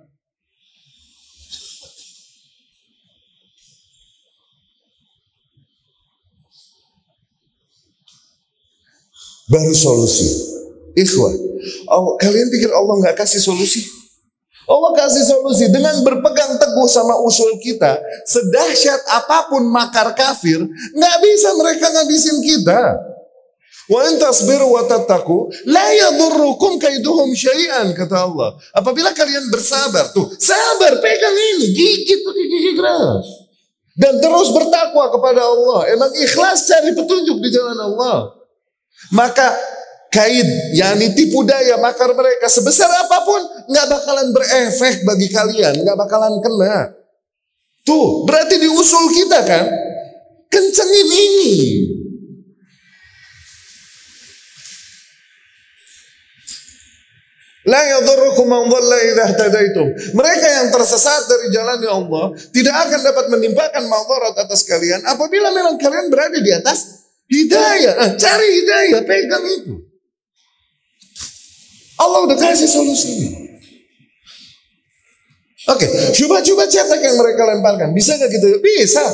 Baru solusi. Ikhwan, oh, kalian pikir Allah nggak kasih solusi? Allah kasih solusi dengan berpegang teguh sama usul kita. Sedahsyat apa pun makar kafir, nggak bisa mereka ngabisin kita. Wa tasbiru wa tattaqu la yadurrukum kaiduhum syai'an kata Allah. Apabila kalian bersabar tuh, sabar pegang ini, gigit tuh gigi keras. Dan terus bertakwa kepada Allah. Emang ikhlas cari petunjuk di jalan Allah. Maka kaid, yakni tipu daya makar mereka sebesar apa pun nggak bakalan berefek bagi kalian, nggak bakalan kena. Tuh, berarti di usul kita kan, kencengin ini. La. Mereka yang tersesat dari jalan ya Allah tidak akan dapat menimpakan madarat atas kalian apabila memang kalian berada di atas hidayah. Nah, cari hidayah, pegang itu. Allah udah kasih solusinya. Oke, coba-coba cetak yang mereka lemparkan. Bisa gak gitu? Bisa.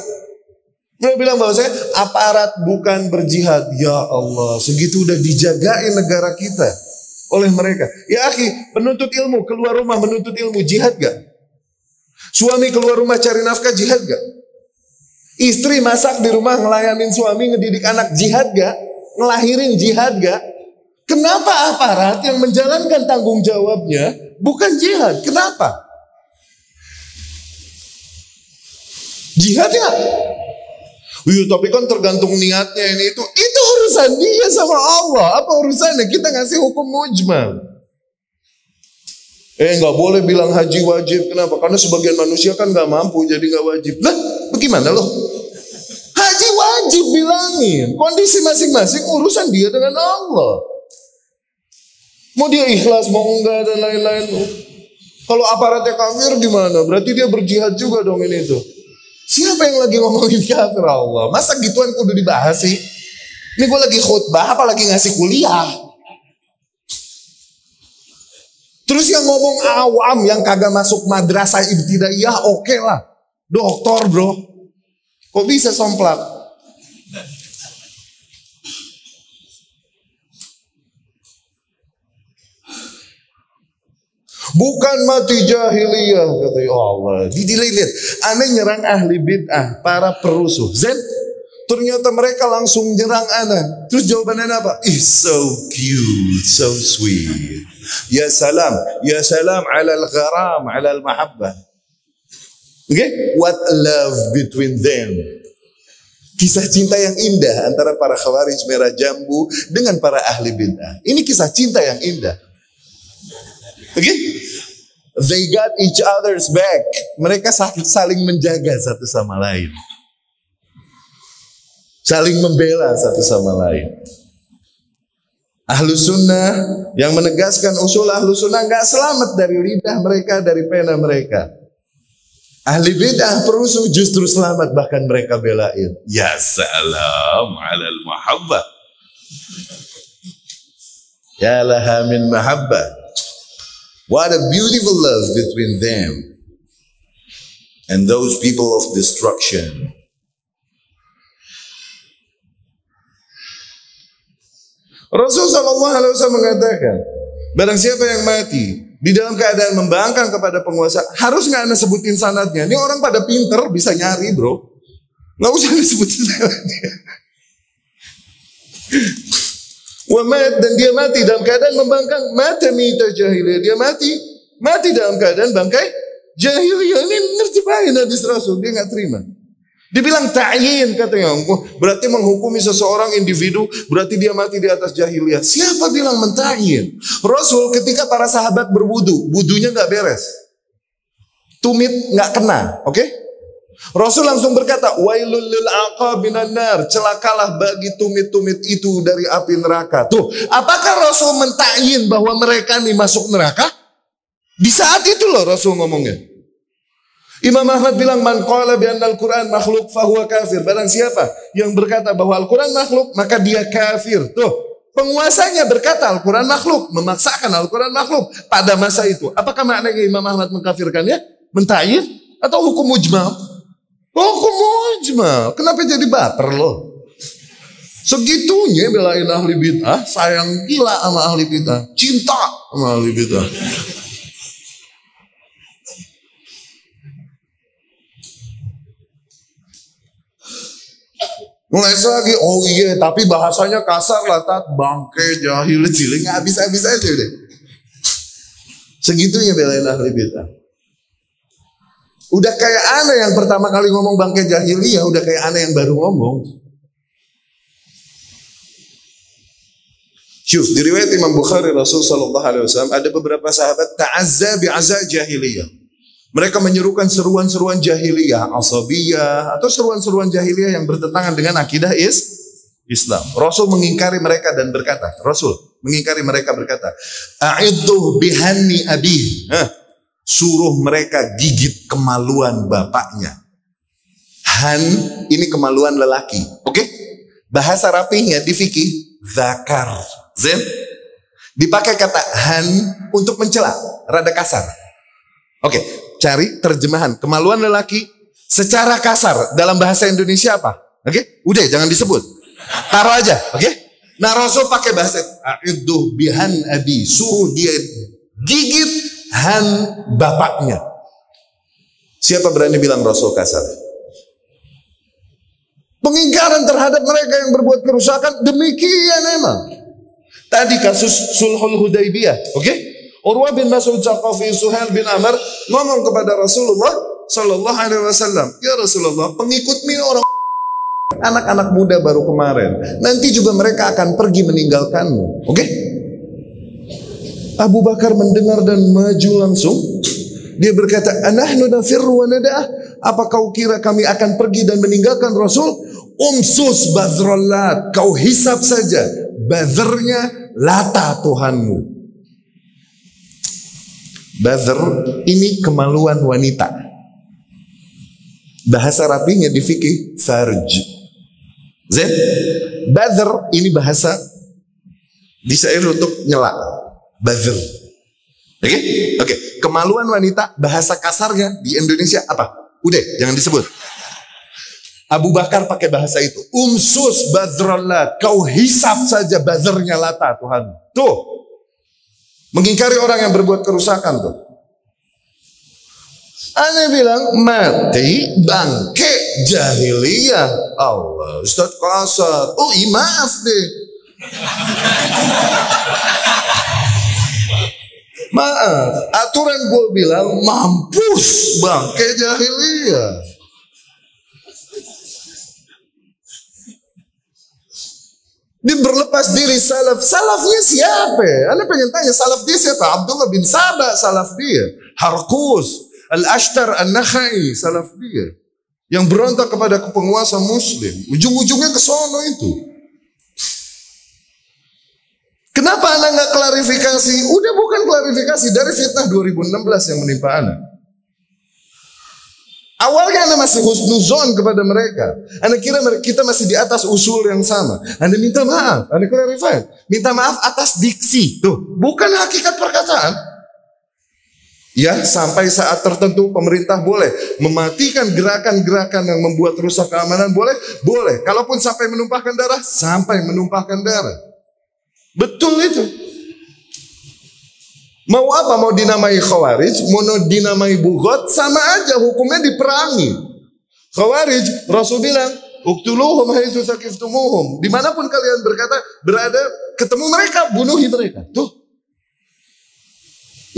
Mereka bilang bahwa saya aparat bukan berjihad. Ya Allah, segitu udah dijagain negara kita oleh mereka. Ya akhi, penuntut ilmu, keluar rumah menuntut ilmu, jihad gak? Suami keluar rumah cari nafkah, jihad gak? Istri masak di rumah ngelayanin suami, ngedidik anak, jihad gak? Ngelahirin jihad gak? Kenapa aparat yang menjalankan tanggung jawabnya bukan jihad? Kenapa? Jihadnya? Iya tapi kan tergantung niatnya ini itu. Itu urusan dia sama Allah. Apa urusannya? Kita ngasih hukum mujmal. Eh nggak boleh bilang haji wajib. Kenapa? Karena sebagian manusia kan nggak mampu jadi nggak wajib. Lah bagaimana loh? Haji wajib bilangin. Kondisi masing-masing urusan dia dengan Allah. Mau dia ikhlas, mau enggak dan lain-lain. Kalau aparatnya kafir gimana? Berarti dia berjihad juga dong ini tuh. Siapa yang lagi ngomongin kafir Allah? Masa gituan kudu dibahas sih? Ini gue lagi khutbah apa lagi ngasih kuliah? Terus yang ngomong awam yang kagak masuk madrasah ibtidaiyah oke okay lah. Doktor bro. Kok bisa somplak? Bukan mati jahiliyah kata ya Allah. Dilihat, aneh nyerang ahli bid'ah, para perusuh. Zen, ternyata mereka langsung nyerang ana. Terus jawabannya apa? Is so cute, so sweet. Ya salam, ya salam ala al-gharam, ala al-mahabbah. Okay? what love between them. Kisah cinta yang indah antara para khawarij merah jambu dengan para ahli bid'ah. Ini kisah cinta yang indah. Okay? They got each other's back. Mereka saling menjaga satu sama lain. Saling membela satu sama lain. Ahlu sunnah yang menegaskan usul ahlu sunnah nggak selamat dari lidah mereka, dari pena mereka. Ahli bid'ah perusuh justru selamat bahkan mereka belain. Ya salam alal mahabbah. Ya laha min mahabbah. What a beautiful love between them and those people of destruction. Rasul Wasallam mengatakan, barang siapa yang mati di dalam keadaan membangkang kepada penguasa, harus nggak anda sebutin sanatnya? Ini orang pada pinter bisa nyari bro, nggak usah disebutin sanatnya. Wamat dan dia mati dalam keadaan membangkang, mati mita jahiliyah dia mati, mati dalam keadaan bangkai jahiliyah ini ngerti baik Nabi Rasul dia nggak terima. Dibilang ta'yin katanya. Berarti menghukumi seseorang individu. Berarti dia mati di atas jahiliyah. Siapa bilang menta'yin? Rasul ketika para sahabat berwudu. Wudunya nggak beres. Tumit nggak kena. Oke? Okay? Rasul langsung berkata, Wailul lil nar. Celakalah bagi tumit-tumit itu dari api neraka. Tuh, apakah Rasul mentakyin bahwa mereka nih masuk neraka? Di saat itu loh Rasul ngomongnya. Imam Ahmad bilang man qala bi al Quran makhluk fahuwa kafir. Barang siapa yang berkata bahwa Al-Quran makhluk, maka dia kafir. Tuh, penguasanya berkata Al-Quran makhluk, memaksakan Al-Quran makhluk pada masa itu. Apakah maknanya Imam Ahmad mengkafirkannya? Mentayin atau hukum mujmal? Hukum mujmal. Kenapa jadi baper loh? Segitunya belain ahli bid'ah, sayang gila sama ahli bid'ah, cinta sama ahli bid'ah. Mulai lagi, oh iya, tapi bahasanya kasar lah, tat bangke, jahil, cilik, habis-habis aja deh. Segitunya belain ahli bid'ah. Udah kayak aneh yang pertama kali ngomong bangke jahiliyah, udah kayak aneh yang baru ngomong. Syuf, di riwayat Imam Bukhari Rasul Sallallahu Alaihi Wasallam ada beberapa sahabat ta'azza bi'azza jahiliyah. Mereka menyerukan seruan-seruan jahiliyah, asabiyah, atau seruan-seruan jahiliyah yang bertentangan dengan akidah is Islam. Rasul mengingkari mereka dan berkata, Rasul mengingkari mereka berkata, A'idduh bihanni abi. Hah, suruh mereka gigit kemaluan bapaknya. Han ini kemaluan lelaki. Oke? Okay? Bahasa rapinya di fikih zakar. Zen. Dipakai kata han untuk mencela, rada kasar. Oke, okay cari terjemahan kemaluan lelaki secara kasar dalam bahasa Indonesia apa? Oke, okay? udah jangan disebut. Taruh aja, oke? Okay? Nah Rasul pakai bahasa itu bihan abi, suruh dia gigit han bapaknya. Siapa berani bilang Rasul kasar? Pengingkaran terhadap mereka yang berbuat kerusakan demikian emang. Tadi kasus Sulhul Hudaybiyah, oke? Okay? Urwah bin Mas'ud Saqafi Suhail bin Amr ngomong kepada Rasulullah Sallallahu Alaihi Wasallam, ya Rasulullah, pengikutmu ini orang anak-anak muda baru kemarin. Nanti juga mereka akan pergi meninggalkanmu. Oke? Okay? Abu Bakar mendengar dan maju langsung. Dia berkata, "Anahnu nafirru wa nada'ah? Apa kau kira kami akan pergi dan meninggalkan Rasul? Umsus bazrallat, kau hisap saja bazernya lata Tuhanmu. Bazar ini kemaluan wanita. Bahasa rapinya di fikih farj. Z. Bazar ini bahasa disair untuk nyela. Bazar. Oke? Okay? Oke. Okay. Kemaluan wanita bahasa kasarnya di Indonesia apa? Udah, jangan disebut. Abu Bakar pakai bahasa itu. Umsus bazrallat. Kau hisap saja bazarnya lata Tuhan. Tuh, Mengingkari orang yang berbuat kerusakan tuh. Anda bilang mati bangke jahiliyah. Allah, Ustaz kasar. Oh, iya maaf deh. Maaf, aturan gue bilang mampus bangke jahiliyah. Dia berlepas diri salaf. Salafnya siapa? Anda pengen tanya salaf dia siapa? Abdullah bin Sabah salaf dia. Harkus. Al-Ashtar An-Nakhai salaf dia. Yang berontak kepada penguasa muslim. Ujung-ujungnya ke sono itu. Kenapa Anda nggak klarifikasi? Udah bukan klarifikasi dari fitnah 2016 yang menimpa Anda. Awalnya Anda masih husnuzon kepada mereka. Anda kira kita masih di atas usul yang sama. Anda minta maaf. Anda clarify. Minta maaf atas diksi. Tuh, bukan hakikat perkataan. Ya, sampai saat tertentu pemerintah boleh mematikan gerakan-gerakan yang membuat rusak keamanan boleh, boleh. Kalaupun sampai menumpahkan darah, sampai menumpahkan darah. Betul itu. Mau apa? Mau dinamai khawarij, mau dinamai bugot, sama aja hukumnya diperangi. Khawarij, Rasul bilang, Uktuluhum haitsu sakiftumuhum. Di mana pun kalian berkata, berada, ketemu mereka, bunuhi mereka. Tuh.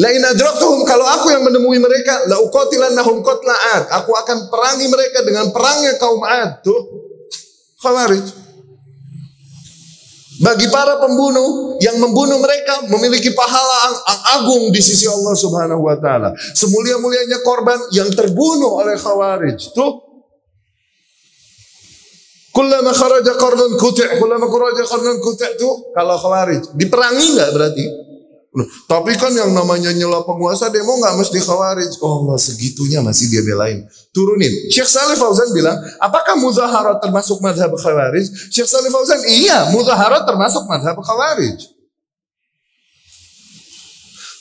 Lain adraktuhum, kalau aku yang menemui mereka, la uqatilannahum qatla ad. Aku akan perangi mereka dengan perangnya kaum ad. Tuh. Khawarij. Bagi para pembunuh yang membunuh mereka memiliki pahala yang agung di sisi Allah Subhanahu wa taala. Semulia-mulianya korban yang terbunuh oleh Khawarij. Tuh. Kullama kharaja qarnun kuti' kullama kharaja qarnun kuti' tuh kalau Khawarij diperangi enggak berarti? Tapi kan yang namanya nyela penguasa demo nggak mesti khawarij. Oh Allah segitunya masih dia belain. Turunin. Syekh Salih Fauzan bilang, apakah muzaharat termasuk madhab khawarij? Syekh Salih Fauzan, iya muzaharat termasuk madhab khawarij.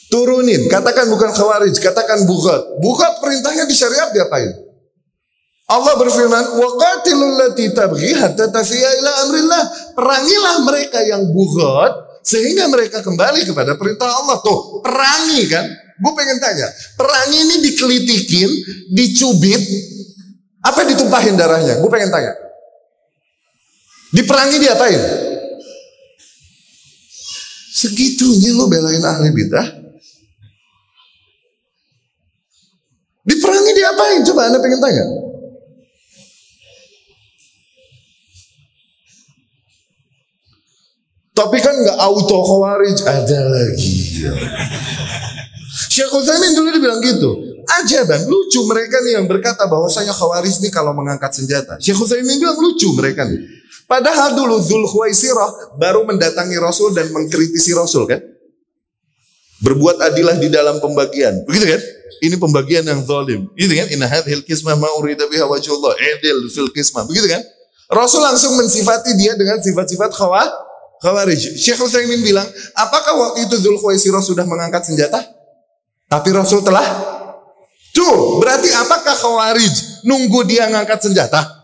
Turunin, katakan bukan khawarij, katakan bugat. Bugat perintahnya di syariat diapain? Allah berfirman, "Waqatilul lati tabghi hatta tafiya ila amrillah." Perangilah mereka yang bugat sehingga mereka kembali kepada perintah Allah. Tuh, perangi kan? Gue pengen tanya, perangi ini dikelitikin, dicubit, apa ditumpahin darahnya? Gue pengen tanya. Diperangi diapain? Segitunya lo belain ahli bidah. Diperangi diapain? Coba anda pengen tanya. Tapi kan nggak auto khawarij ada lagi. Syekh Utsaimin dulu dia bilang gitu. Aja dan lucu mereka nih yang berkata bahwasanya khawarij nih kalau mengangkat senjata. Syekh Utsaimin bilang lucu mereka nih. Padahal dulu Zul Khuwaisirah baru mendatangi Rasul dan mengkritisi Rasul kan. Berbuat adilah di dalam pembagian. Begitu kan? Ini pembagian yang zalim. Gitu kan? Inna hadhil kismah ma urida biha wajhullah. Edil fil kismah. Begitu kan? Rasul langsung mensifati dia dengan sifat-sifat khawah Khawarij. Syekh Utsaimin bilang, apakah waktu itu Zulkhuwaisirah sudah mengangkat senjata? Tapi Rasul telah Tuh, berarti apakah Khawarij nunggu dia ngangkat senjata?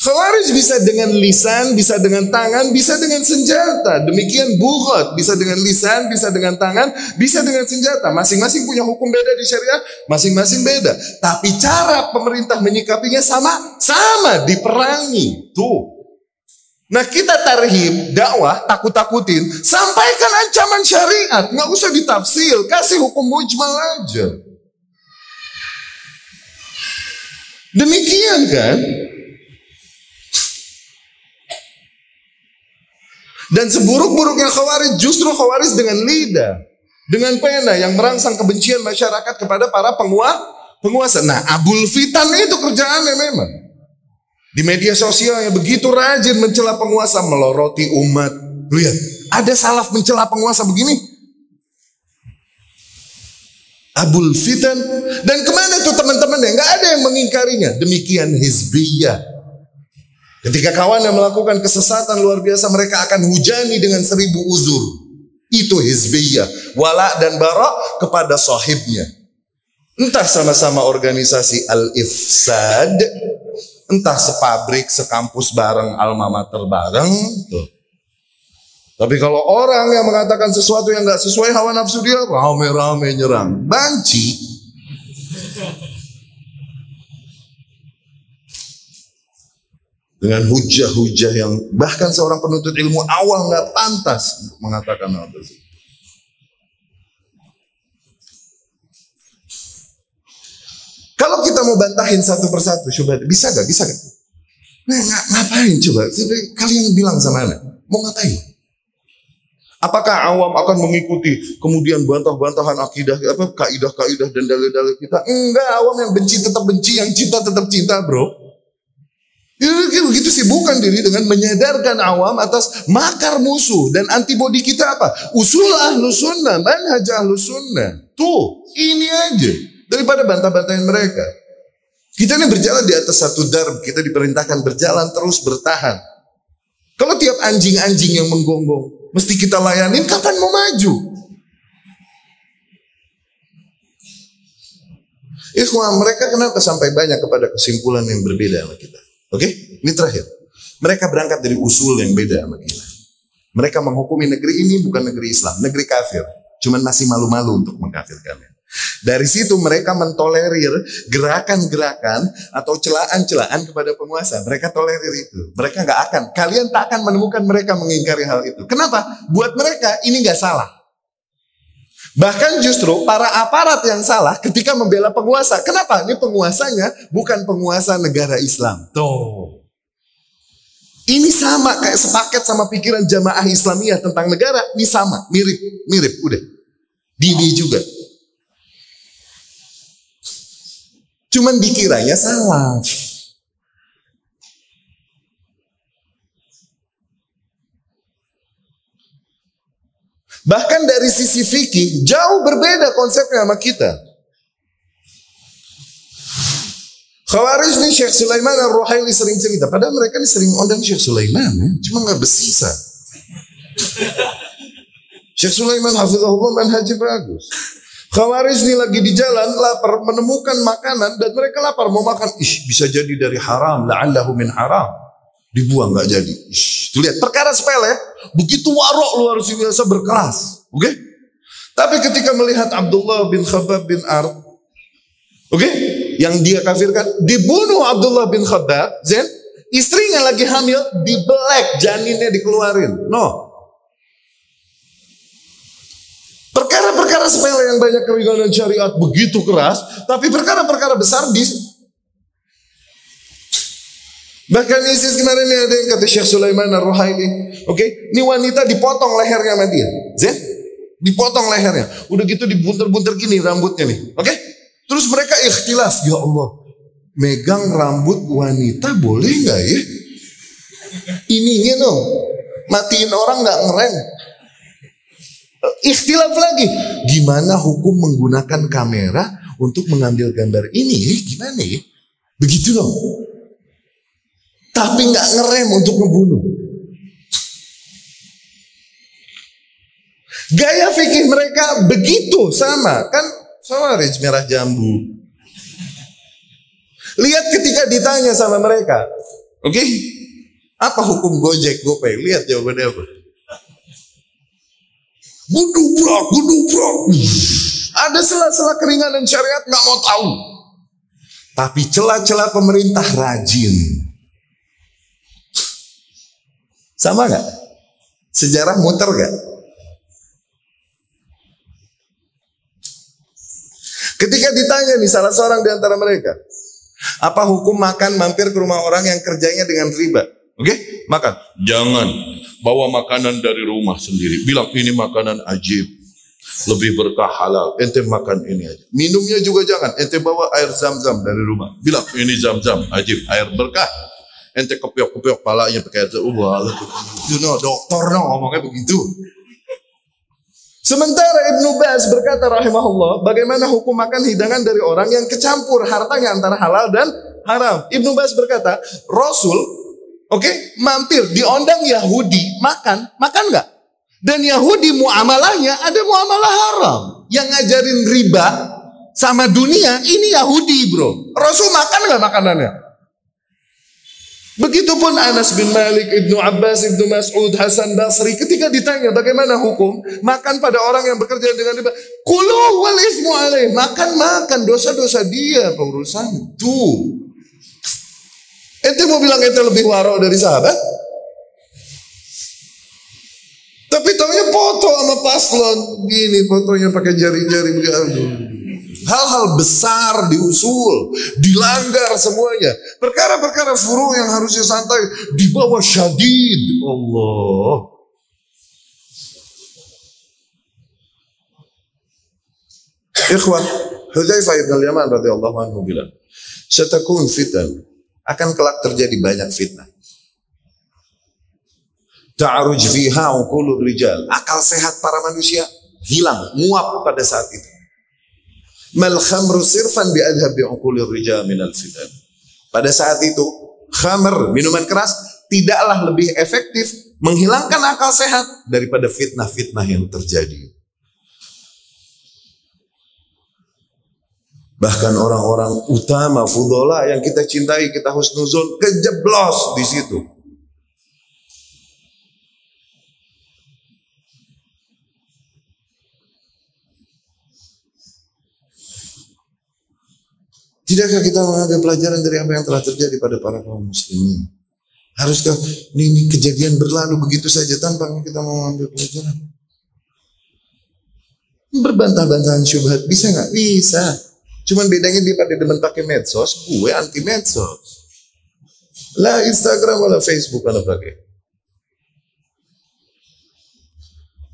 Khawarij bisa dengan lisan, bisa dengan tangan, bisa dengan senjata. Demikian bukhot, bisa dengan lisan, bisa dengan tangan, bisa dengan senjata. Masing-masing punya hukum beda di syariat, masing-masing beda. Tapi cara pemerintah menyikapinya sama, sama diperangi. Tuh. Nah kita tarhib, dakwah, takut-takutin, sampaikan ancaman syariat, nggak usah ditafsir, kasih hukum mujmal aja. Demikian kan? Dan seburuk-buruknya khawarij justru khawarij dengan lidah. Dengan pena yang merangsang kebencian masyarakat kepada para penguasa. penguasa. Nah Abul Fitan itu kerjaannya memang. Di media sosial yang begitu rajin mencela penguasa, meloroti umat. Lihat, ada salaf mencela penguasa begini. Abul Fitan. Dan ke mana tuh teman-teman ya? Gak ada yang mengingkarinya. Demikian hizbiyah. Ketika kawan yang melakukan kesesatan luar biasa, mereka akan hujani dengan seribu uzur. Itu hizbiyah. Wala dan bara kepada sahibnya. Entah sama-sama organisasi al-ifsad. Entah sepabrik, sekampus bareng, alma mater bareng. Tuh. Tapi kalau orang yang mengatakan sesuatu yang gak sesuai hawa nafsu dia, rame-rame nyerang. Banci. Dengan hujah-hujah yang bahkan seorang penuntut ilmu awal nggak pantas mengatakan hal tersebut. Kalau kita mau bantahin satu persatu, coba bisa gak? Bisa gak? Nah, ng ngapain coba? Kalian bilang sama anak, mau ngapain? Apakah awam akan mengikuti kemudian bantah-bantahan akidah apa kaidah-kaidah dan dalil-dalil kita? Enggak, awam yang benci tetap benci, yang cinta tetap cinta, bro. Begitu sibukkan diri dengan menyadarkan awam atas makar musuh dan antibodi kita apa? Usul ahlu sunnah, manhaj ahlu sunnah. Tuh, ini aja. Daripada bantah-bantahin mereka. Kita ini berjalan di atas satu darb, kita diperintahkan berjalan terus bertahan. Kalau tiap anjing-anjing yang menggonggong, mesti kita layanin, kapan mau maju? Ikhwan, mereka kenapa sampai banyak kepada kesimpulan yang berbeda sama kita? Oke, okay? ini terakhir. Mereka berangkat dari usul yang beda sama kita. Mereka menghukumi negeri ini bukan negeri Islam, negeri kafir. Cuman masih malu-malu untuk mengkafirkannya. Dari situ mereka mentolerir gerakan-gerakan atau celaan-celaan kepada penguasa. Mereka tolerir itu. Mereka nggak akan. Kalian tak akan menemukan mereka mengingkari hal itu. Kenapa? Buat mereka ini nggak salah. Bahkan justru para aparat yang salah ketika membela penguasa. Kenapa? Ini penguasanya bukan penguasa negara Islam. Tuh. Ini sama kayak sepaket sama pikiran jamaah Islamiyah tentang negara. Ini sama, mirip, mirip, udah. Didi juga. Cuman dikiranya salah. Bahkan dari sisi fikih jauh berbeda konsepnya sama kita. Khawarij nih Syekh Sulaiman Ar-Ruhaili sering cerita. Padahal mereka ini sering undang Syekh Sulaiman. Ya. Cuma nggak bersisa. Syekh Sulaiman hafizahullah manhajnya bagus. Khawarij ini lagi di jalan lapar menemukan makanan dan mereka lapar mau makan. Ih bisa jadi dari haram. La'allahu min haram. Dibuang nggak jadi. Ish, lihat perkara sepele, begitu warok luar biasa berkeras. Oke? Okay? Tapi ketika melihat Abdullah bin Khabbab bin Ard, oke, okay? yang dia kafirkan, dibunuh Abdullah bin Khabbab, Zen, istrinya lagi hamil, dibelek, janinnya dikeluarin. No. Perkara-perkara sepele yang banyak keringanan syariat begitu keras, tapi perkara-perkara besar di Bahkan ISIS kemarin ini ada yang kata Syekh Sulaiman Ar-Ruhaili. Oke, okay? ini wanita dipotong lehernya sama dia. Zen? Dipotong lehernya. Udah gitu dibunter-bunter gini rambutnya nih. Oke? Okay? Terus mereka ikhtilaf. Ya Allah, megang rambut wanita boleh nggak ya? Ininya dong, matiin orang nggak ngerem. Ikhtilaf lagi. Gimana hukum menggunakan kamera untuk mengambil gambar ini? Gimana ya? Begitu dong tapi nggak ngerem untuk membunuh. Gaya fikih mereka begitu sama kan sama Rich merah jambu. Lihat ketika ditanya sama mereka, oke? Okay? Apa hukum Gojek GoPay? Lihat jawabannya apa. Gudubrak, gudubrak. Ada sela-sela keringanan syariat nggak mau tahu. Tapi celah-celah pemerintah rajin. Sama nggak? Sejarah muter nggak? Ketika ditanya nih salah seorang di antara mereka, apa hukum makan mampir ke rumah orang yang kerjanya dengan riba? Oke, okay? makan. Jangan bawa makanan dari rumah sendiri. Bilang ini makanan ajib, lebih berkah halal. Ente makan ini aja. Minumnya juga jangan. Ente bawa air zam-zam dari rumah. Bilang ini zam-zam ajib, air berkah ente kepiok-kepiok palanya pakai itu wah you know dokter no ngomongnya begitu Sementara Ibnu Baz berkata rahimahullah, bagaimana hukum makan hidangan dari orang yang kecampur hartanya antara halal dan haram. Ibnu Baz berkata, Rasul, oke, okay, mampir diondang Yahudi makan, makan nggak? Dan Yahudi muamalahnya ada muamalah haram. Yang ngajarin riba sama dunia ini Yahudi bro. Rasul makan nggak makanannya? Begitupun Anas bin Malik, Ibnu Abbas, Ibnu Mas'ud, Hasan Basri ketika ditanya bagaimana hukum makan pada orang yang bekerja dengan riba, kulu wal ismu alaih, makan makan dosa-dosa dia pengurusan tuh. Ente mau bilang ente lebih waro dari sahabat? Tapi taunya foto sama paslon gini fotonya pakai jari-jari begitu. Hal-hal besar diusul, dilanggar semuanya. Perkara-perkara furu yang harusnya santai dibawa syadid. Allah. Ikhwan, Hudzaifah bin Yaman radhiyallahu anhu bilang, "Satakun fitan akan kelak terjadi banyak fitnah. Ta'aruj fiha. Akal sehat para manusia hilang, muap pada saat itu. Mal khamru sirfan bi adhabi uqulir rijal minal fitan. Pada saat itu, khamr, minuman keras, tidaklah lebih efektif menghilangkan akal sehat daripada fitnah-fitnah yang terjadi. Bahkan orang-orang utama, fudola yang kita cintai, kita husnuzon, kejeblos di situ. Tidakkah kita mengambil pelajaran dari apa yang telah terjadi pada para kaum muslimin? Haruskah ini, ini kejadian berlalu begitu saja tanpa kita mengambil pelajaran? Berbantah-bantahan syubhat bisa nggak? Bisa. Cuman bedanya dia pada demen pakai medsos, gue anti medsos. Lah Instagram wala Facebook kalau pakai.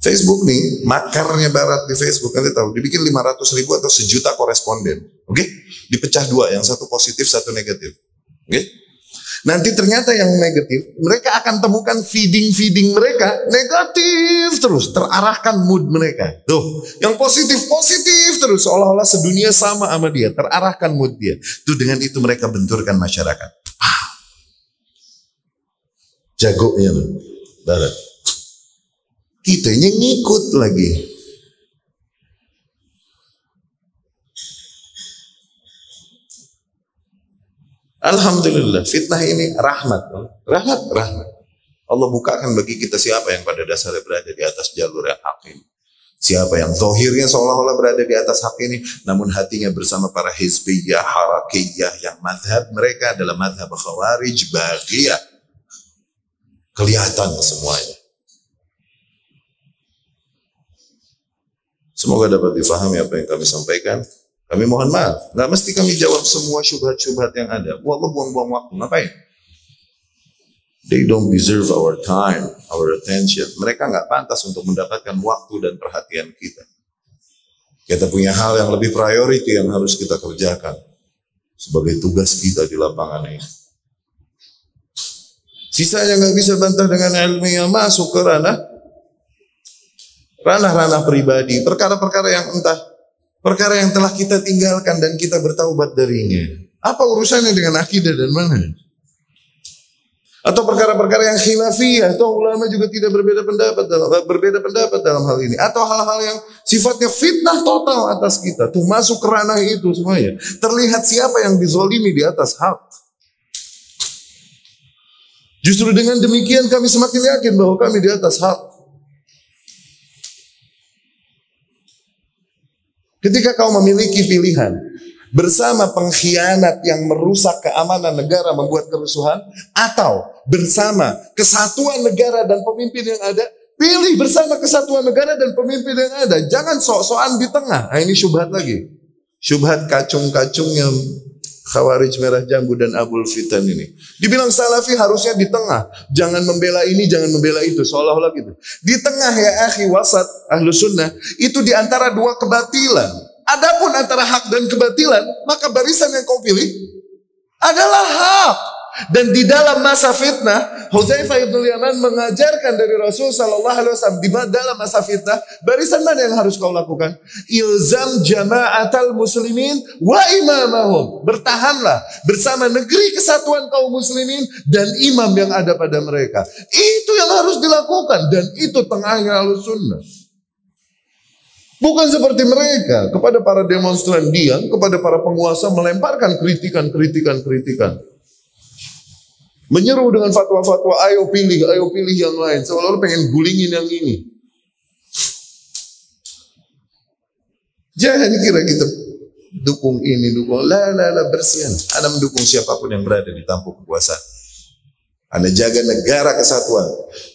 Facebook nih, makarnya barat di Facebook, nanti tahu, dibikin 500 ribu atau sejuta koresponden. Oke? Okay? Dipecah dua, yang satu positif, satu negatif. Oke? Okay? Nanti ternyata yang negatif, mereka akan temukan feeding-feeding mereka negatif terus, terarahkan mood mereka. Tuh, yang positif-positif terus, seolah-olah sedunia sama sama dia, terarahkan mood dia. Tuh dengan itu mereka benturkan masyarakat. Jagonya barat. Kita ngikut lagi. Alhamdulillah, fitnah ini rahmat. Rahmat, rahmat. Allah bukakan bagi kita siapa yang pada dasarnya berada di atas jalur yang hak ini. Siapa yang zohirnya seolah-olah berada di atas hak ini, namun hatinya bersama para hizbiyah, harakiyah, yang madhab mereka adalah madhab khawarij, bagiyah. Kelihatan semuanya. Semoga dapat difahami apa yang kami sampaikan. Kami mohon maaf, nggak mesti kami jawab semua syubhat-syubhat yang ada. Wallah buang-buang waktu, ngapain? They don't deserve our time, our attention. Mereka nggak pantas untuk mendapatkan waktu dan perhatian kita. Kita punya hal yang lebih priority yang harus kita kerjakan sebagai tugas kita di lapangan ini. Sisanya nggak bisa bantah dengan ilmiah masuk ke ranah ranah-ranah pribadi, perkara-perkara yang entah Perkara yang telah kita tinggalkan dan kita bertaubat darinya. Apa urusannya dengan akidah dan mana? Atau perkara-perkara yang khilafiyah atau ulama juga tidak berbeda pendapat dalam berbeda pendapat dalam hal ini atau hal-hal yang sifatnya fitnah total atas kita tuh masuk ranah itu semuanya terlihat siapa yang dizolimi di atas hak justru dengan demikian kami semakin yakin bahwa kami di atas hak Ketika kau memiliki pilihan bersama pengkhianat yang merusak keamanan negara membuat kerusuhan atau bersama kesatuan negara dan pemimpin yang ada pilih bersama kesatuan negara dan pemimpin yang ada. Jangan sok-sokan di tengah. Nah, ini syubhat lagi. Syubhat kacung-kacung yang Khawarij merah jambu dan Abul Fitan ini. Dibilang salafi harusnya di tengah. Jangan membela ini, jangan membela itu. Seolah-olah gitu. Di tengah ya akhi wasat ahlu sunnah. Itu di antara dua kebatilan. Adapun antara hak dan kebatilan, maka barisan yang kau pilih adalah hak. Dan di dalam masa fitnah, Huzaifah ibn Yaman mengajarkan dari Rasul Sallallahu Alaihi Wasallam di dalam masa fitnah, barisan mana yang harus kau lakukan? Ilzam jamaatal muslimin wa imamahum. Bertahanlah bersama negeri kesatuan kaum muslimin dan imam yang ada pada mereka. Itu yang harus dilakukan dan itu tengahnya al sunnah. Bukan seperti mereka kepada para demonstran diam, kepada para penguasa melemparkan kritikan-kritikan-kritikan. Menyeru dengan fatwa-fatwa, ayo pilih, ayo pilih yang lain. Seolah-olah pengen gulingin yang ini. Jangan kira kita dukung ini, dukung. La, la, la, bersihan. Anda mendukung siapa pun yang berada di tampuk kekuasaan. Anda jaga negara kesatuan.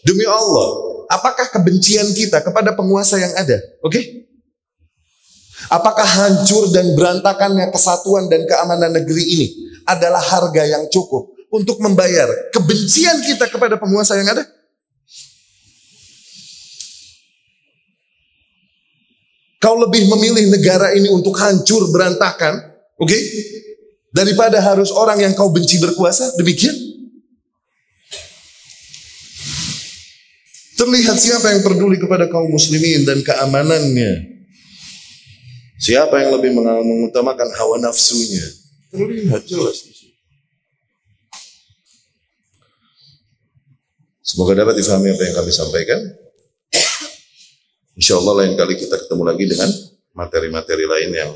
Demi Allah, apakah kebencian kita kepada penguasa yang ada? Oke? Okay? Apakah hancur dan berantakannya kesatuan dan keamanan negeri ini adalah harga yang cukup untuk membayar kebencian kita kepada penguasa yang ada? Kau lebih memilih negara ini untuk hancur berantakan, oke? Okay? daripada harus orang yang kau benci berkuasa? Demikian. Terlihat siapa yang peduli kepada kaum muslimin dan keamanannya. Siapa yang lebih mengutamakan hawa nafsunya. Terlihat jelas. Semoga dapat difahami apa yang kami sampaikan. Insya Allah lain kali kita ketemu lagi dengan materi-materi lain yang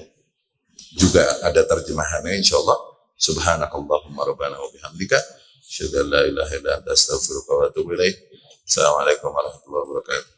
juga ada terjemahannya insya Allah. Subhanakallahumma rabbana wa bihamdika. Asyhadu an la ilaha illa anta astaghfiruka wa atubu ilaik. Assalamualaikum warahmatullahi wabarakatuh.